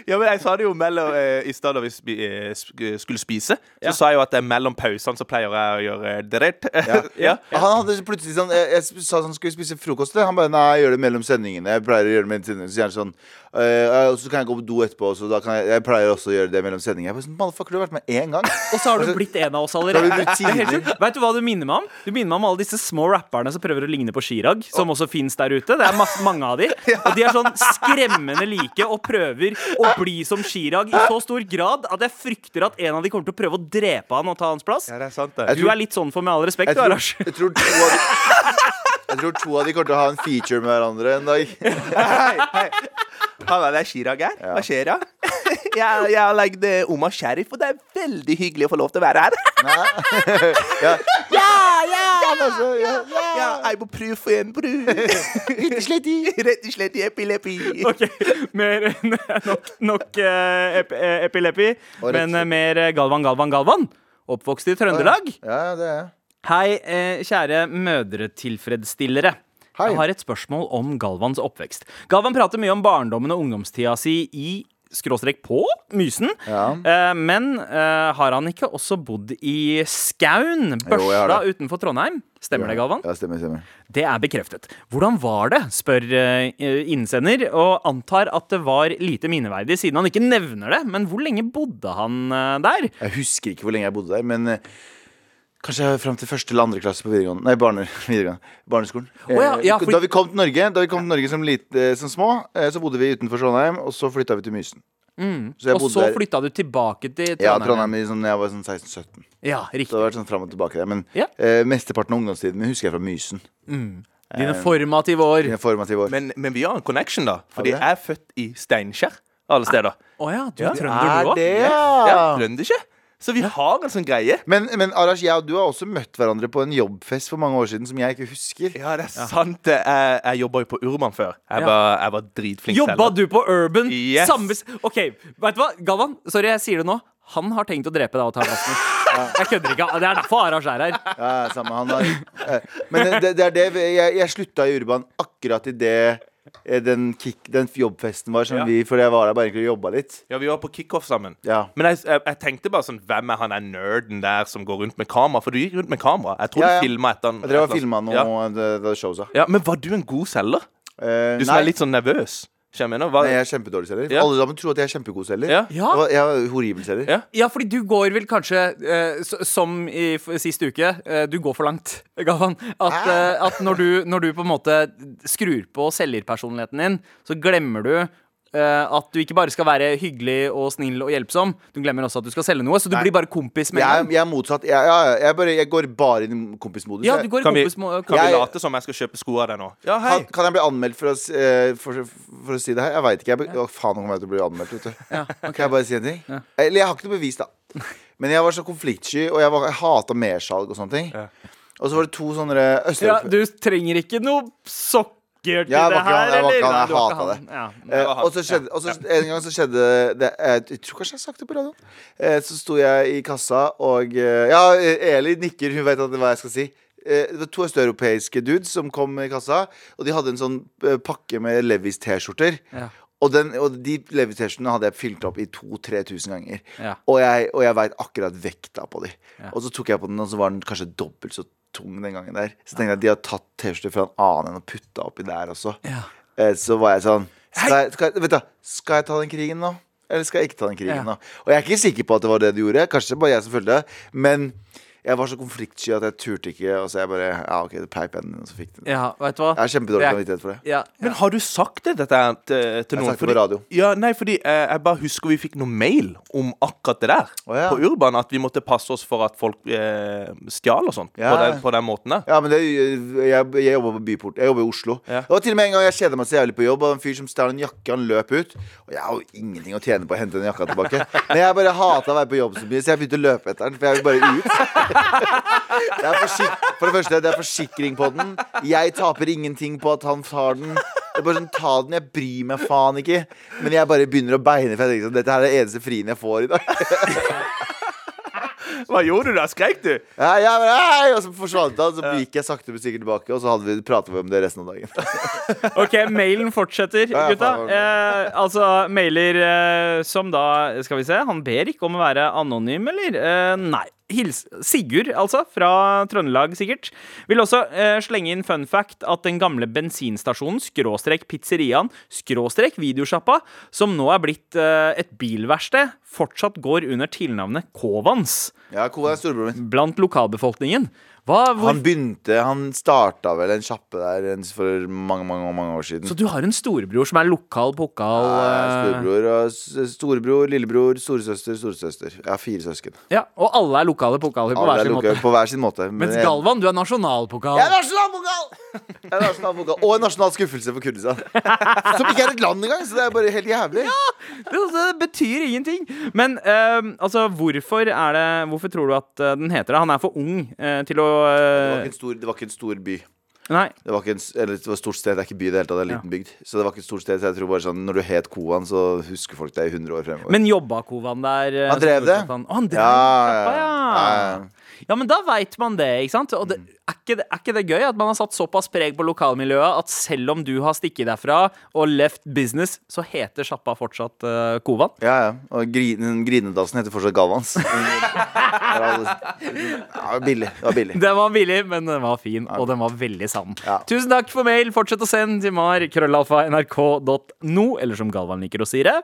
Ja, men Jeg sa det jo mellom eh, i stedet da vi spi, eh, skulle spise. Så Ja. sa jeg jo at det er mellom pausene så pleier jeg å gjøre det ja. Ja. Han hadde plutselig sånn Jeg, jeg sa han skulle spise frokost. Han bare nei, jeg gjør det mellom sendingene. Jeg pleier å gjøre det mellom sendingene Så sånn «Eh, og så kan jeg gå på do etterpå. Så da kan jeg, jeg pleier også å gjøre det mellom sendinger. Jeg sånn, Motherfucker, du har vært med én gang. Og så har du blitt en av oss allerede. er. Vet du hva du minner meg om? Du minner meg om alle disse små rapperne som prøver å ligne på Chirag, som også fins der ute. Det er masse, mange av de. Og de er sånn skremmende like og prøver å bli som Chirag i så stor grad at jeg frykter at en av de kommer til å prøve å drepe han og ta hans plass. Ja, det er sant, det. Du er litt sånn for med all respekt, du, Arash. jeg, tror to av de, jeg tror to av de kommer til å ha en feature med hverandre en dag. Hei, hei. Halla, det er Chirag her. Hva skjer da? Jeg, jeg har lagd Oma Omar Sheriff, og det er veldig hyggelig å få lov til å være her. Ja, ja, altså, ja, Ja, jeg må prøve for en brud. Rett og slett i epilepi. Ok, mer nok, nok eh, ep eh, epilepi, men rett- eh, mer eh, Galvan, Galvan, Galvan. Oppvokst i Trøndelag. ja, det er jeg. Hei, eh, kjære mødretilfredsstillere. Hei. Jeg har et spørsmål om Galvans oppvekst. Galvan prater mye om barndommen og ungdomstida si i skråstrek på Mysen. Ja. Eh, men eh, har han ikke også bodd i Skaun, Jo, det. utenfor Trondheim? Stemmer det, Galvan? Ja, stemmer, stemmer. Det er bekreftet. Hvordan var det, spør eh, innsender, og antar at det var lite minneverdig, siden han ikke nevner det. Men hvor lenge bodde han eh, der? Jeg husker ikke hvor lenge jeg bodde der, men eh, Kanskje fram til første eller andre klasse på videregående Nei, barne, videregående. barneskolen. Oh, ja, Eh, ja, for- Da vi kom til Norge Da vi kom til Norge som, lite, som små, eh, så bodde vi utenfor Trondheim, og så flytta vi til Mysen. Så jeg Og bodde så der flytta du tilbake til Trondheim? Ja, Trondheim. da sånn, jeg var sånn 16-17. Ja, riktig Så det har vært sånn fram og tilbake der. Men Ja. eh, mesteparten av ungdomstiden min husker jeg fra Mysen. Dine formative år. Dine formative år. Men, men vi har en connection, da. Fordi jeg er født i Steinkjer, alle steder. Å ja, du Ja. er trønder, du òg? det, Ja, ja! Trønderske. Så vi har en sånn greie. Men, men Arash, jeg og du har også møtt hverandre på en jobbfest for mange år siden som jeg ikke husker. Ja, det er sant. Jeg, jeg jobba jo på Urban før. Jeg, Ja. var, jeg var dritflink Jobba du på Urban? Yes. Samme OK, vet du hva, Galvan? Sorry, jeg sier det nå. Han har tenkt å drepe deg og ta plassen. Jeg kødder ikke. Det er derfor Arash er her. Ja, samme, han har, eh, men det, det er det jeg, jeg slutta i Urban akkurat i det den, kick, den jobbfesten var, som Ja. vi, for jeg var der bare egentlig og jobba litt. Ja, vi var på kickoff sammen. Ja. Men jeg, jeg, jeg tenkte bare sånn Hvem er han der nerden der som går rundt med kamera? For du gikk rundt med kamera. Jeg tror Ja, ja. du filma etter han. Jeg drev og filma noe Ja. det, det showet ja, Men var du en god selger? Eh, Du som nei, er litt sånn nervøs. Skjønner jeg mener? Nei, jeg er kjempedårlig selger. Ja. Alle sammen tror at jeg er kjempegod selger. Ja. Ja. Og Jeg er horribel selger. Ja. Ja, fordi du går vel kanskje, eh, som i f sist uke, eh, du går for langt, Gavan. At, eh, at når, du, når du på en måte skrur på selgerpersonligheten din, så glemmer du at du ikke bare skal være hyggelig og snill og hjelpsom. Du glemmer også at du skal selge noe, så du Nei. blir bare kompis med Jeg, jeg er motsatt. Jeg, jeg, jeg, bare, jeg går bare i kompismodus. Ja, du går Kan kompis vi, Kan vi late som jeg skal kjøpe sko av deg nå? Ja, hei. kan, kan jeg bli anmeldt for å, eh, for, for å si det her? Jeg veit ikke. Jeg, ja. Å, faen, om kommer jeg blir bli anmeldt. Vet du. Ja, Kan jeg bare si en ting? Eller jeg har ikke noe bevis, da. Men jeg var så konfliktsky, og jeg, var- jeg hata mersalg og sånne ting. Ja. Og så var det to sånne ja, Du trenger ikke noe sokk vakker til Ja, det vakker han, her, jeg eller? jeg hata var ikke hatet han. Ja. Eh, og så skjedde, og En gang så skjedde det Jeg, jeg tror kanskje jeg har sagt det på radioen. Eh, så sto jeg i kassa, og eh, Ja, Eli nikker, hun vet hva jeg skal si. Eh, det var to østeuropeiske dudes som kom i kassa, og de hadde en sånn eh, pakke med Levis T-skjorter. Ja. Og, den, og de Levis T-skjortene hadde jeg fylt opp i 2000-3000 ganger. Ja. Og jeg, og jeg veit akkurat vekta på de. Ja. Og så tok jeg på den, og så var den kanskje dobbelt så tung den gangen der. Så tenkte jeg at de har tatt T-skjorter fra en annen enn og putta oppi der også. Ja. Eh, Så var jeg sånn skal jeg, skal, jeg, vet du, skal jeg ta den krigen nå? Eller skal jeg ikke ta den krigen Ja. nå? Og jeg er ikke sikker på at det var det du gjorde. Kanskje det bare jeg som følte det. Men jeg var så konfliktsky at jeg turte ikke. Og så jeg bare Ja, OK, peip jeg den, og så fikk den. ja, vet du hva? Jeg har kjempedårlig Det er- samvittighet for det. Ja. Men har du sagt det dette her til, til Jeg noen? sagt det på radio. Ja, nei, fordi eh, jeg bare husker vi fikk noe mail om akkurat det der. Å, ja. På Urban, at vi måtte passe oss for at folk eh, stjal og sånn. Ja. På, den, på den måten der. Ja, men det, jeg, jeg jobber på Byport. Jeg jobber i Oslo. Ja. Det var til og med en gang jeg kjeda meg så jævlig på jobb, og en fyr som stjal en jakke, han løp ut. Og jeg har jo ingenting å tjene på å hente den jakka tilbake. Men jeg bare hata å være på jobb så mye, så jeg begynte å løpe etter den. For jeg vil bare ut. Det er forsik for det første, det er forsikring på den. Jeg taper ingenting på at han tar den. Det er bare sånn, Ta den, jeg bryr meg faen ikke. Men jeg bare begynner å beine, for jeg tenker sånn, dette her er det eneste frien jeg får i dag. Hva gjorde du da? Skreik du? Ja, ja, men, hei, og så forsvant han, så gikk jeg sakte, men sikkert tilbake, og så hadde vi pratet om det resten av dagen. Ok, mailen fortsetter, Ja, ja, gutta. faen, Eh, altså, mailer eh, som da Skal vi se, han ber ikke om å være anonym, eller? Eh, nei. Hils Sigurd, altså, fra Trøndelag, sikkert. Vil også eh, slenge inn fun fact at den gamle bensinstasjonen, skråstrek pizzeriaen, skråstrek videosjappa, som nå er blitt eh, et bilverksted, fortsatt går under tilnavnet Kovans Ja, Kovans storebroren min. blant lokalbefolkningen. Hva, hvor, Han begynte, han starta vel en sjappe der for mange, mange, mange år siden. så du har en storebror som er lokal pokal? Ja, eh, storebror, storebror, lillebror, storesøster, storesøster. Jeg har fire søsken. Ja, og alle er lokale pokaler på hver er sin måte. på hver sin måte. men Mens jeg- Galvan, du er nasjonalpokal. Jeg er nasjonalpokal! Jeg er nasjonalpokal. Og en nasjonal skuffelse for Kurdistan. Som ikke er et land engang, så det er bare helt jævlig. Det, det betyr ingenting. Men uh, altså, hvorfor er det Hvorfor tror du at eh, den heter det? Han er for ung uh, til å Det var, eh, ikke en stor, det var ikke en stor by. Nei. Det var ikke en, eller det var et stort sted. Det er ikke by i det hele tatt. Det er en liten bygd. Så det var ikke et stort sted. Så jeg tror bare sånn Når du het Kovan, så husker folk deg i 100 år fremover. Men jobba Kovan der? eh, Han drev det. Han, Å, han drev ja, ja, ja. ja. ja. Men da veit man det, ikke sant? Og det, er, ikke det, er ikke det gøy at man har satt såpass preg på lokalmiljøet at selv om du har stikket derfra og left business, så heter sjappa fortsatt uh, Kovan? Ja, ja. Og grin, grinedassen heter fortsatt Galvans. Ja, det var billig. Det var billig. Den var billig, men den var fin, og den var veldig sann. Ja. Tusen takk for mail. Fortsett å sende til mar krøllalfa nrk.no, eller som Galvan liker å si det.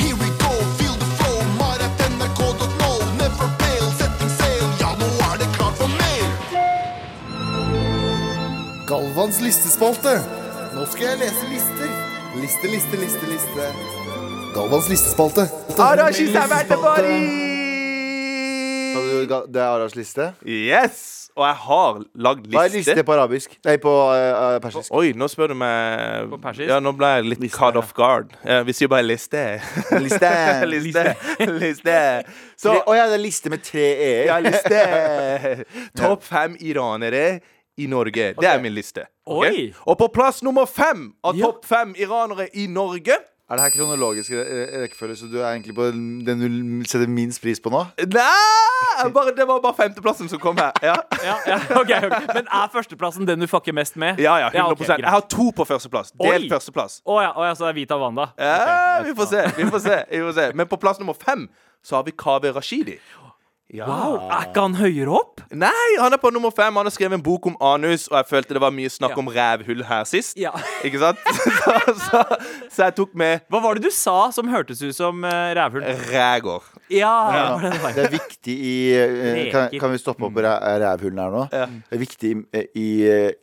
Here we go, feel the flow, mar.nrk.no. Never fail, setting sail, ja, nå er det klart for mer. Galvans listespalte. Nå skal jeg lese lister. Liste, liste, liste, liste. Galvans listespalte. Sa du ga- Det er Aras liste. Yes! Og jeg har lagd Hva er liste liste. på arabisk? Nei, på uh, persisk. Oi, nå spør du meg På persisk? Ja, nå ble jeg litt caught off guard. Ja, vi sier bare liste. Liste. liste. liste. Så Å ja, det er liste med tre e-er. Ja, liste. Topp fem iranere i Norge. Det er min liste. Okay? Oi. Og på plass nummer fem av Ja. topp fem iranere i Norge Er det her kronologisk re- rekkefølge, så du er egentlig på den du setter minst pris på nå? Nei! Bare, det var bare femteplassen som kom her. Ja, Ja, ja, ok, okay. Men er førsteplassen den du fucker mest med? ja, ja 100 ok, greit. Jeg har to på førsteplass. Delt førsteplass. Å ja, oh, ja, så det er Vita Wanda? Ja, vi får se. Vi får se, vi får se. Men på plass nummer fem så har vi Kaveh Rashidi. Ja. Wow, Er ikke han høyere opp? Nei, han er på nummer fem. Han har skrevet en bok om anus, og jeg følte det var mye snakk Ja. om rævhull her sist. Ja. Ikke sant? Så, så, så jeg tok med Hva var det du sa som hørtes ut som uh, rævhull? Rægård. Ja, det det det. Det er viktig i uh, kan, kan vi stoppe opp på ræ- rævhullene her nå? Det er viktig i, i,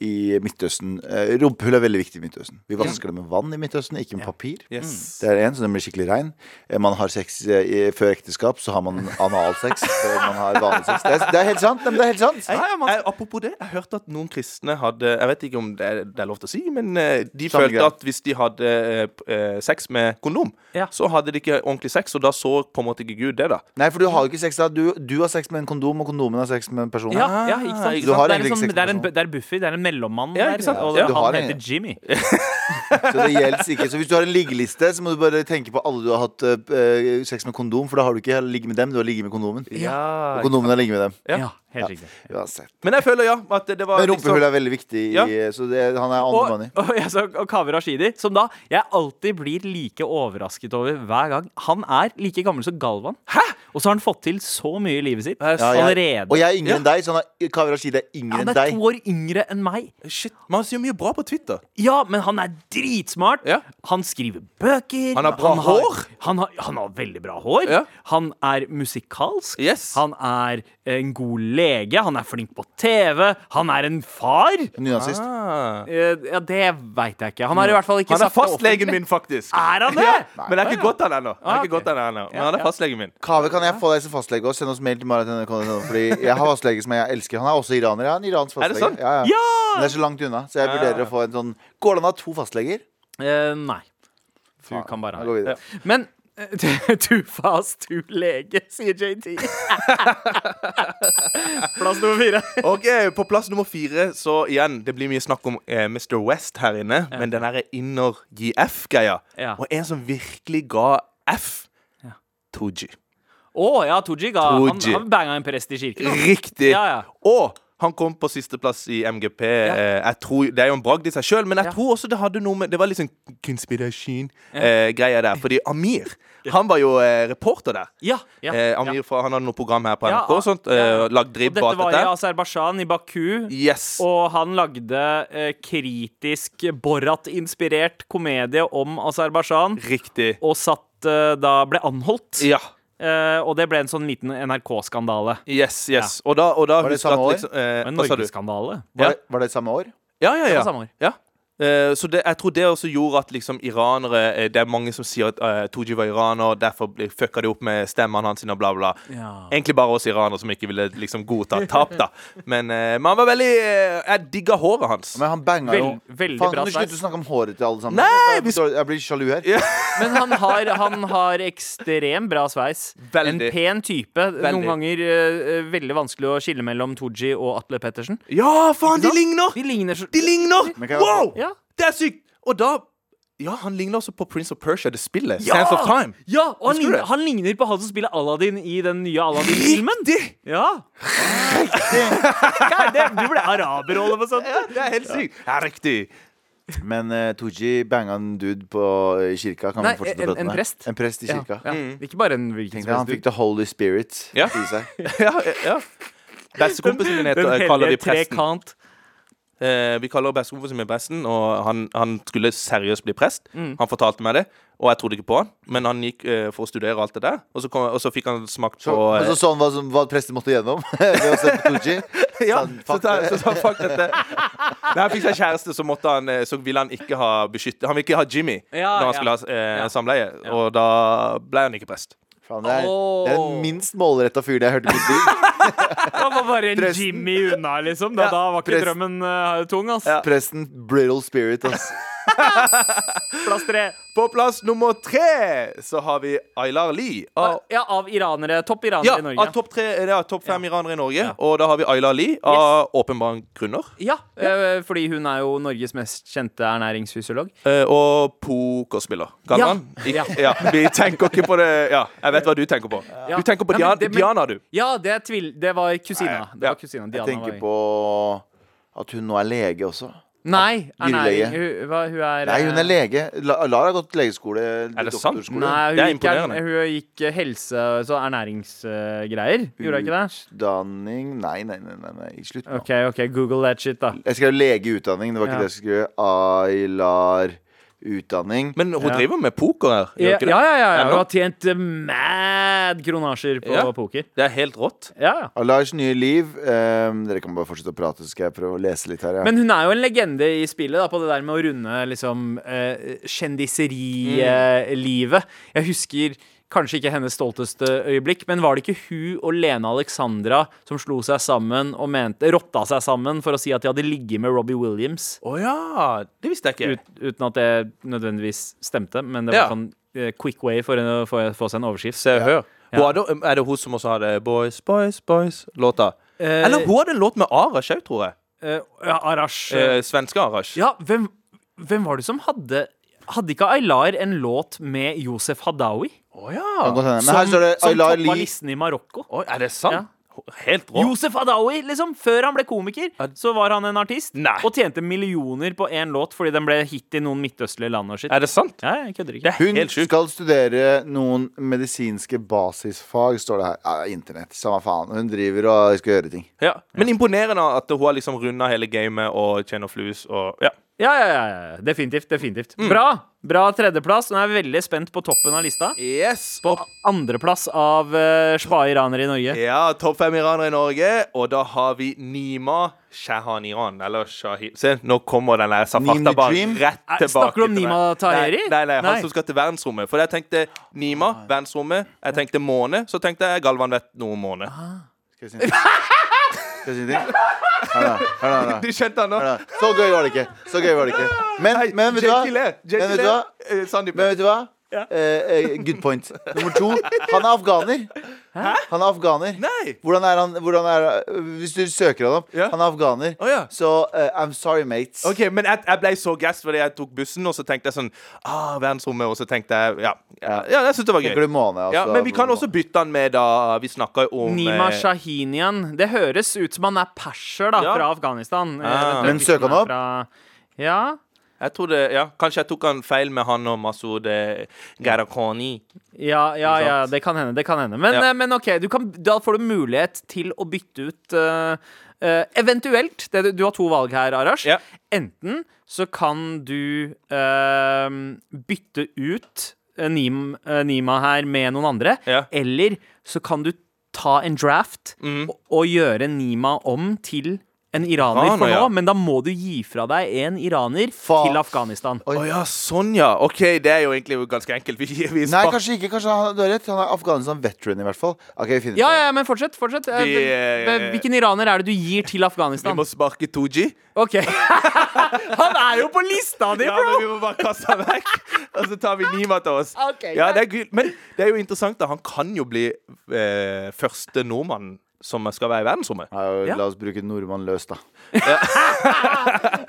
i Midtøsten. Uh, Rumpehull er veldig viktig i Midtøsten. Vi vasker det med vann i Midtøsten, ikke med papir. Yes. Det er en, så den blir skikkelig rein. Eh, Man har sex eh, i, før ekteskap, så har man analsex før man har vanlig sex. Det er, det er helt sant. Nei, men det er helt sant. Jeg, jeg, apropos det, jeg hørte at noen kristne hadde Jeg vet ikke om det er, det er lov til å si, men eh, de Samme følte greie. at hvis de hadde eh, p- eh, sex med kondom, Ja. så hadde de ikke ordentlig sex, og da så på en måte ikke Gud det, da? Nei, for du har jo ikke sex da. Du, du har sex med en kondom, og kondomen har sex med en person. Ja, ja, ikke sant? Du har det, er egentlig liksom, ikke det, er en, sex det er Buffy, det er en mellommann Ja, ikke sant? og Ja. Du har han en- heter Jimmy. Så det gjelder ikke. Så hvis du har en liggeliste, så må du bare tenke på alle du har hatt eh, sex med kondom, for da har du ikke ligget med dem, du har ligget med kondomen. Ja. Og ligger med dem. Ja, helt riktig. Uansett. Men jeg føler, ja, at det, var Men rumpehull liksom er veldig viktig, i, Ja. så det, han er on i. Og, og, jeg og Kaveh Rashidi, som da jeg alltid blir like overrasket over hver gang. Han er like gammel som Galvan. Hæ? Og så har han fått til så mye i livet sitt Ja, allerede. og jeg er yngre enn deg, så Kaveh Rashidi er yngre han er to år yngre enn meg. Shit, Man sier mye bra på Twitter. Ja, men han er dritsmart. Han skriver bøker. Han har bra hår. Han har, han har veldig bra hår. Han er musikalsk. Yes. Han er en god lege. Han er flink på TV. Han er en far. Nynazist. Ah. Eh, Ja, Det veit jeg ikke. Han har i hvert fall ikke Han er fastlegen min, faktisk. Er han det? Ja, men jeg er ikke gått han ennå. Ah. Men han er fastlegen min. Kaveh, kan jeg få deg som fastlege og sende oss mail til marat.nrk.no? Fordi jeg har fastlege som jeg elsker. Han er også iraner. Jeg er en iransk Er det sånn? Ja, ja. Ja! Men det er så langt unna, så jeg vurderer å få en sånn Går det an å ha to fastleger? Eh, nei. Du kan bare ha det. Men too fast, too lege, sier JT. Plass nummer fire. Ok, På plass nummer fire, så igjen, det blir mye snakk om eh, Mr. West her inne. Men den derre inner GF-greia. Ja. Og en som virkelig ga F. Ja. Tooji. Å ja, Tooji ga Han, Tooji. han banga en prest i kirken. Riktig. Ja, ja. Og han kom på sisteplass i MGP. Eh, jeg tror, det er jo en bragd i seg sjøl, men jeg Ja. tror også det hadde noe med Det var litt sånn konspirasjon-greia der. Fordi Amir, han var jo eh, reporter der. Ja, ja, Eh. Amir, fra, Han hadde noe program her på Ja, NRK og sånt. ja, ja. Eh, lagd Og dribb på dette var i dette. Aserbajdsjan, i Baku. Yes. Og han lagde eh, kritisk Borat-inspirert komedie om Aserbajdsjan. Riktig. Og satt eh, da ble anholdt. Ja. Eh, og det ble en sånn liten NRK-skandale. Yes, yes. Og da, og da Var det samme år? liksom, eh, En Norge-skandale? Norgesskandale. Var, Ja. det, var det samme år? Ja, ja, ja. Det var samme år. ja. Eh, så det, jeg tror det også gjorde at liksom iranere eh, Det er mange som sier at uh, Tooji var iraner, derfor fucka de opp med stemmene hans og bla, bla. Ja. Egentlig bare oss iranere som ikke ville liksom godta tap, da. Men, uh, men han var veldig uh, Jeg digga håret hans. Men han banga jo veldig Faen, bra kan du slutte å snakke om håret til alle sammen? Nei, jeg, blir- jeg blir sjalu her. Ja. Men han har, han har ekstremt bra sveis. Veldig. En pen type. Veldig. Noen ganger uh, veldig vanskelig å skille mellom Tooji og Atle Pettersen. Ja, faen, de ligner! De ligner De ligner! Wow! Ja. Det er sykt! Og da Ja, han ligner også på Prince of Persia, det spillet. Ja! Sands of Time. Ja, og han ligner, han ligner på han som spiller Aladdin i den nye Aladdin-filmen. Riktig! Ja. Er? Du ble araberrolle på sånt. Ja, det er helt sykt. Ja, riktig. Men uh, Tooji banga en dude på i kirka. Kan Nei, vi fortsette en- prate en prest. En prest i Ja, kirka. Mm. Ikke bare en hvilken jeg, han fikk. The Holy Spirit Ja. i seg. Ja, ja. Bestekompisen min heter, kaller vi presten. trekant. Eh, vi kaller bestekompisen min presten, og han, han skulle seriøst bli prest. Mm. Han fortalte meg det, og jeg trodde ikke på han. Men han gikk eh, for å studere alt det der, og så, kom, og så fikk han smakt på og eh, så så han hva, hva prester måtte gjennom ved å se på Tooji. ja, så sa han fuck dette. Da han fikk seg kjæreste, så, måtte han, eh, så ville han ikke ha beskytte Han ville ikke ha Jimmy Ja, når han ja. skulle ha eh, Ja. samleie, og da ble han ikke prest. Faen, det, er, det er den minst målretta fyren jeg har hørt i mitt liv. Han var bare en Presten. Jimmy unna, liksom. Da, Ja, da var ikke prest- drømmen uh, tung, ass. Ja. Presten brittle spirit, ass. Plass tre. På plass nummer tre så har vi Aylar Lie. Av, Ja, av iranere. Topp iranere ja, i Norge. av topp tre, ja, topp fem iranere i Norge. Og da har vi Aylar Lie av åpenbare grunner. Ja, eh, fordi hun er jo Norges mest kjente ernæringsfysiolog. Eh, og pokerspiller. Galvan? Ja. Ja. Vi tenker ikke på det Ja, jeg vet hva du tenker på. Ja. Du tenker på Diana, det- men- Diana du. Ja, det, er tvil, det var kusina. Det Ja. var kusina. Jeg tenker var- på at hun nå er lege også. Nei, Dyrlege. ernæring. Hun, hva, hun er Nei, hun er eh, lege. La- Lara har gått legeskole. Er det sant? doktorskole. Nei, Det er hun gikk, ern- imponerende. hun gikk eh, helse- så ernæringsgreier. Gjorde hun ikke det? Utdanning Nei, nei, nei. nei, nei. Slutt nå. OK, ok, google that shit, da. Jeg skrev legeutdanning. Det var ikke Ja. det jeg skrev. Aylar utdanning. Men hun Ja. driver med poker her. Ja, ikke det? ja, ja. ja. Hun har tjent eh, mad kronasjer på Ja. poker. Det er helt rått. Ja, ja. Alars nye liv. Um, dere kan bare fortsette å prate, så skal jeg prøve å lese litt her. Ja. Men hun er jo en legende i spillet da, på det der med å runde liksom uh, kjendiseri-livet. Jeg husker kanskje ikke hennes stolteste øyeblikk, men var det ikke hun og Lene Alexandra som slo seg sammen og mente, rotta seg sammen for å si at de hadde ligget med Robbie Williams? Å ja. Det visste jeg ikke. Ut, uten at det nødvendigvis stemte, men det Ja. var sånn uh, quick way for å få, seg en overskrift. Se og hør. Hun hadde, er det hun som også hadde Boys, Boys, Boys-låta? Eh, Eller hun hadde en låt med Arash òg, tror jeg. eh, ja, Arash. Eh, svenske Arash. Ja, hvem, hvem var det som hadde Hadde ikke Aylar en låt med Josef Hadaoui? Å Kan ja. Men her står det som toppalisten toppa listen i Marokko. Oi, er det sant? Ja. Helt rå. Josef Adawi, liksom. Før han ble komiker, så var han en artist. Nei. Og tjente millioner på én låt fordi den ble hit i noen midtøstlige land og shit. Er det sant? Ja, jeg kødder Det ikke. er Hun helt sjukt. skal studere noen medisinske basisfag, står det her. Ja, internett, samme faen. Hun driver og skal gjøre ting. Ja. Men imponerende at hun har liksom runda hele gamet og tjener flus og ja. Ja, ja, ja, Definitivt. Definitivt. definitivt Bra! Bra tredjeplass. Nå er jeg veldig spent på toppen av lista. Yes. På andreplass av uh, spa iranere i Norge. Ja, topp fem iranere i Norge, og da har vi Nima Shahaniran. Eller Shahi... Se, nå kommer den der Nima Safarta bare Dream? rett tilbake. snakker du om. Nima Taheri? Nei, nei, nei, han Nei. som skal til verdensrommet. For jeg tenkte Nima, verdensrommet. Jeg tenkte måne. Så tenkte jeg Galvan vet noe om måne. Skal jeg si? Skal jeg si ting? Hør da, hør da, hør da. Du skjønte han nå? Hør da. Så gøy var det ikke. Så gøy var det ikke. Men, men vet du hva? Men vet du hva? Eh, Sandeep. Men vet du hva? Ja. Eh, eh, good point. Nummer to, han er afghaner. Han er afghaner. Nei. Hvordan er han hvordan er, Hvis du søker han opp, Ja. han er afghaner. Oh, ja. Så uh, I'm sorry, mates. Ok, Men jeg, jeg ble så gass fordi jeg tok bussen, og så tenkte jeg sånn Ah, verdensrommet. Og så tenkte jeg Ja, ja, ja jeg syns det var gøy. Du altså? Ja, men vi kan også bytte han med da Vi snakka jo om Nima eh, Shahinian. Det høres ut som han er perser da, Ja. fra Afghanistan. Ah. Men søk han opp? fra- Ja. Jeg tror det, ja, Kanskje jeg tok han feil med han og Masoud eh, Gharahkhani. Ja, ja, ja, det kan hende. Det kan hende. Men, Ja. eh, men OK, du kan, da får du mulighet til å bytte ut uh, uh, Eventuelt. Det, du- har to valg her, Arash. Ja. Enten så kan du uh, bytte ut Nim, Nima her med noen andre, eller så kan du ta en draft mm. og, og gjøre Nima om til en iraner for nå, ja. men da må du gi fra deg en iraner Fa- til Afghanistan. Å ja, sånn ja. OK, det er jo egentlig ganske enkelt. Vi, vi Nei, kanskje ikke. Kanskje han, du har rett. Han er Afghanistan-veteran, i hvert fall. Ok, vi finner Ja, ja, men fortsett. fortsett. Eh, Vi, eh, Hvilken iraner er det du gir til Afghanistan? Vi må sparke Tooji. Ok Han er jo på lista di, Ja, men vi må bare kaste han vekk. Og så tar vi Nima til oss. Okay, Ja, det er. Men det er jo interessant. da Han kan jo bli eh, første nordmann som skal være i verdensrommet. Ja. La oss bruke nordmann løs, da.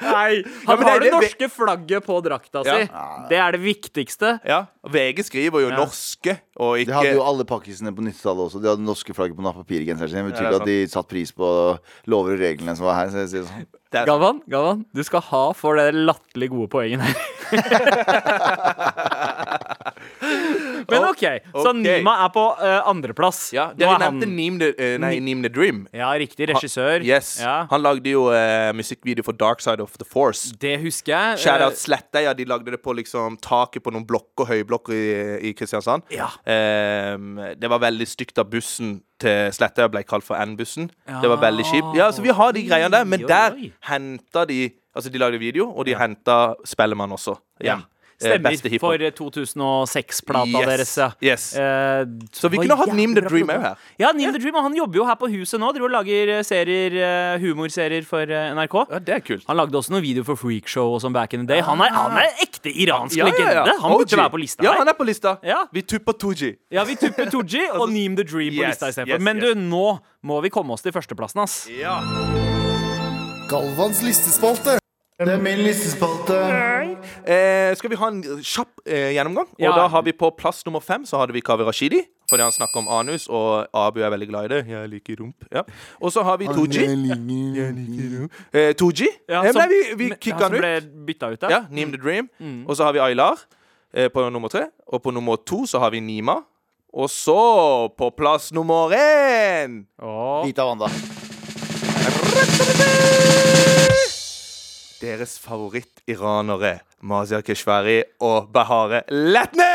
Nei, Han har det det- norske flagget på drakta si. Det er det viktigste. Ja, VG skriver jo Ja. norske og Det hadde jo alle pakkisene på 90-tallet også. De hadde norske flagget på papirgenseren sin. Det betyr Ja, ikke at de satte pris på lover og reglene som var her. Så jeg sier sånn. Er- Galvan, Galvan, du skal ha for det latterlig gode poenget her. Men OK, så Nima er på uh, andreplass. Ja, Dere er han- nevnte Neem the, eh, nei, Neem the Dream. Ja, riktig. Regissør. Yes. Ja. Han lagde jo uh, musikkvideo for Dark Side of the Force. Det husker jeg. Shout-out Sletteia. De lagde det på liksom taket på noen blokker, høyblokker i, i Kristiansand. Ja. Um, det var veldig stygt av bussen til Sletteia ble kalt for N-bussen. Ja. Det var veldig kjipt. Ja, så vi har de greiene der, men der henta de Altså, de lagde video, og de Ja. henta Spellemann også. Ja. Eh, Stemmer. For 2006-plata Yes. deres, ja. Yes. Eh, Så vi kunne hatt Neem the Dream òg her. Ja, Neem the Dream, og han jobber jo her på huset nå. Driver og lager eh, serier, eh, humorserier for eh, NRK. Ja, det er kult. Han lagde også noen videoer for Freakshow og sånn back in the day. Han er, han er ekte iransk Ja, ja, ja. legende. Han burde være på lista Ja, han er på lista. Ja. Vi tupper Tooji. Ja, vi tupper Tooji og Neem the Dream på lista istedenfor. yes, Men yes. du, nå må vi komme oss til førsteplassen, ass. Ja. Galvans listespalte. Det er min listespalte. Eh, skal vi ha en kjapp eh, gjennomgang? Ja. Og da har vi på plass nummer fem Så hadde vi Kaveh Rashidi. Fordi han snakker om anus, og Abu er veldig glad i det. Jeg liker rump. Ja. Og så har vi Tooji. Eh, Tooji. Ja, eh, som- vi, vi kicka han ut. ble bytta ut der. Ja, Neem the Dream. Og så har vi Aylar eh, på nummer tre. Og på nummer to så har vi Nima. Og så, på plass nummer én. Vita Wanda. Deres favoritt-iranere Mazia Keshvari og Bahare Letne!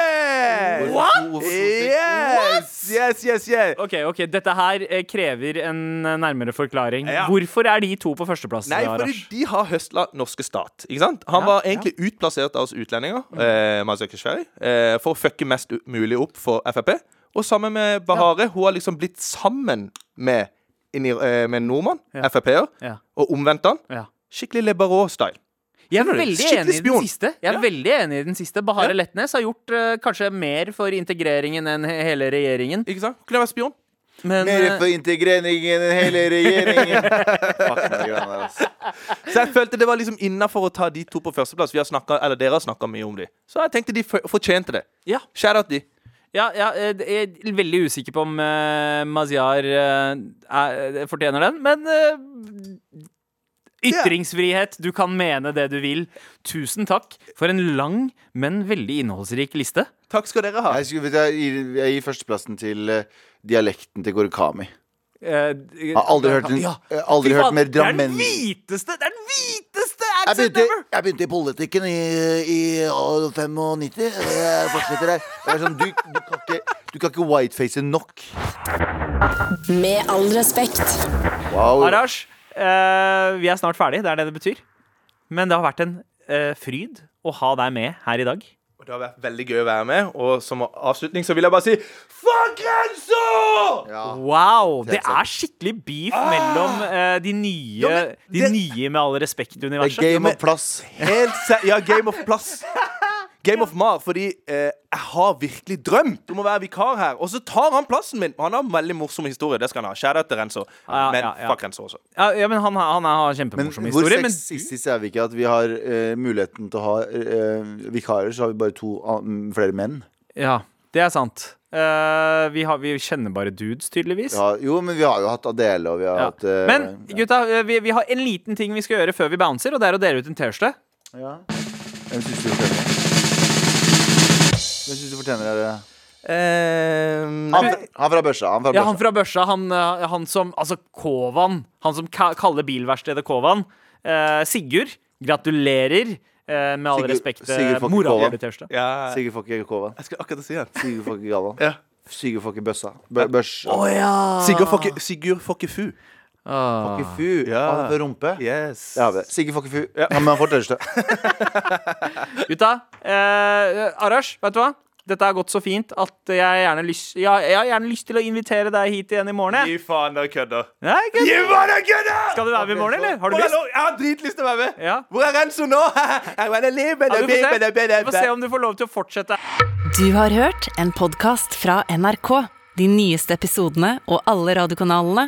What? Yes, yes, yes, yes. Ok, ok, Dette her eh, krever en eh, nærmere forklaring. Ja. Hvorfor er de to på førsteplass? Nei, fordi Arash? de har høstla norske stat. Ikke sant? Han Ja, var egentlig utplassert av oss utlendinger, eh, Mazia Keshvari, eh, for å fucke mest u- mulig opp for Frp. Og sammen med Bahare. Hun har liksom blitt sammen med, en, ir- eh, med en nordmann. Frp-er, Ja. og omvendt han. Ja. Skikkelig Le Barreau-style. Jeg er veldig enig i den siste. Jeg er Ja. veldig enig i den siste Bahare Ja. Letnes har gjort uh, kanskje mer for integreringen enn hele regjeringen. Ikke sant? Kunne jeg være spion? Men Mer eh, for integreringen enn hele regjeringen. Så jeg følte det var liksom innafor å ta de to på førsteplass. Vi har snakket, eller Dere har snakka mye om de. Så jeg tenkte de fortjente det. ja, Shout out de. ja, ja, eh, jeg er veldig usikker på om uh, Mazyar uh, er- fortjener den, men eh, Ytringsfrihet, du kan mene det du vil. Tusen takk for en lang, men veldig innholdsrik liste. Takk skal dere ha. Jeg, skulle, jeg, gir, jeg gir førsteplassen til uh, dialekten til Gorkami. Eh, Jeg har aldri hørt, en, Ja. aldri hørt mer Det er den drammen... hviteste Det er den hviteste Jeg begynte, ever! jeg begynte i politikken i, i å, 95. Jeg fortsetter her. Det er sånn, du, du kan ikke, du kan ikke whiteface nok. Med all respekt. Wow. Arash, eh, vi er snart ferdig. Det er det det betyr. Men det har vært en uh, fryd å ha deg med her i dag. Og Det har vært veldig gøy å være med. Og som avslutning så vil jeg bare si Fuck grensa! Ja. Wow! Det er skikkelig beef mellom uh, de nye Ja, men De det- nye med all er respekt-universet. game of plass. Helt se Ja, Game of Plass. Game of Mar, fordi eh, jeg har virkelig drømt om å være vikar her. Og så tar han plassen min. Han har en veldig morsom historie. Det skal han ha. Kjære etter til Renzo. Ja, Men ja, ja. fuck Renzo også. Ja, ja, men han, han har kjempemorsom historie. Men hvor sexistisk er vi ikke at vi har uh, muligheten til å ha uh, vikarer, så har vi bare to uh, flere menn? ja, det er sant. Uh, vi, har, vi kjenner bare dudes, tydeligvis. Ja, jo, men vi har jo hatt Adele, og vi har Ja. hatt uh, Men ja. gutta, vi, vi har en liten ting vi skal gjøre før vi bouncer, og det er å dele ut en T-skjorte. Ja. Fortjener det? Hvem syns du fortjener det? Eh, Han, han fra børsa. Han fra Ja, børsa. han fra børsa, han, eh, han som Altså, Kovan. Han som kaller bilverkstedet Kovan. Eh, Sigurd, gratulerer. eh, med all Sigurd- respekt, Sigurd mora Kovan. di T-skjorte. ja, Sigurd får ikke Kovan. jeg skal akkurat si det. Sigurd får ikke Galvan. Ja. Sigurd får ikke bøssa. Bø børs. Oh, ja. Sigurd får ikke fu. Ah. Ikke fu. Ja. Han får rumpe. Yes. Ja, har vi. Sigurd får fu. Ja. men han får tørste. Gutta, eh, Arash, vet du hva? Dette har gått så fint at jeg har gjerne lyst, ja, jeg har gjerne lyst til å invitere deg hit igjen i morgen. Gi faen, dere kødder. Gi faen, dere kødder! Skal du være med i morgen, eller? Har du lyst? Jeg har dritlyst til å være med. Ja. Hvor er Renzo nå? Vi får se om du får lov til å fortsette. Du har hørt en podkast fra NRK. De nyeste episodene og alle radiokanalene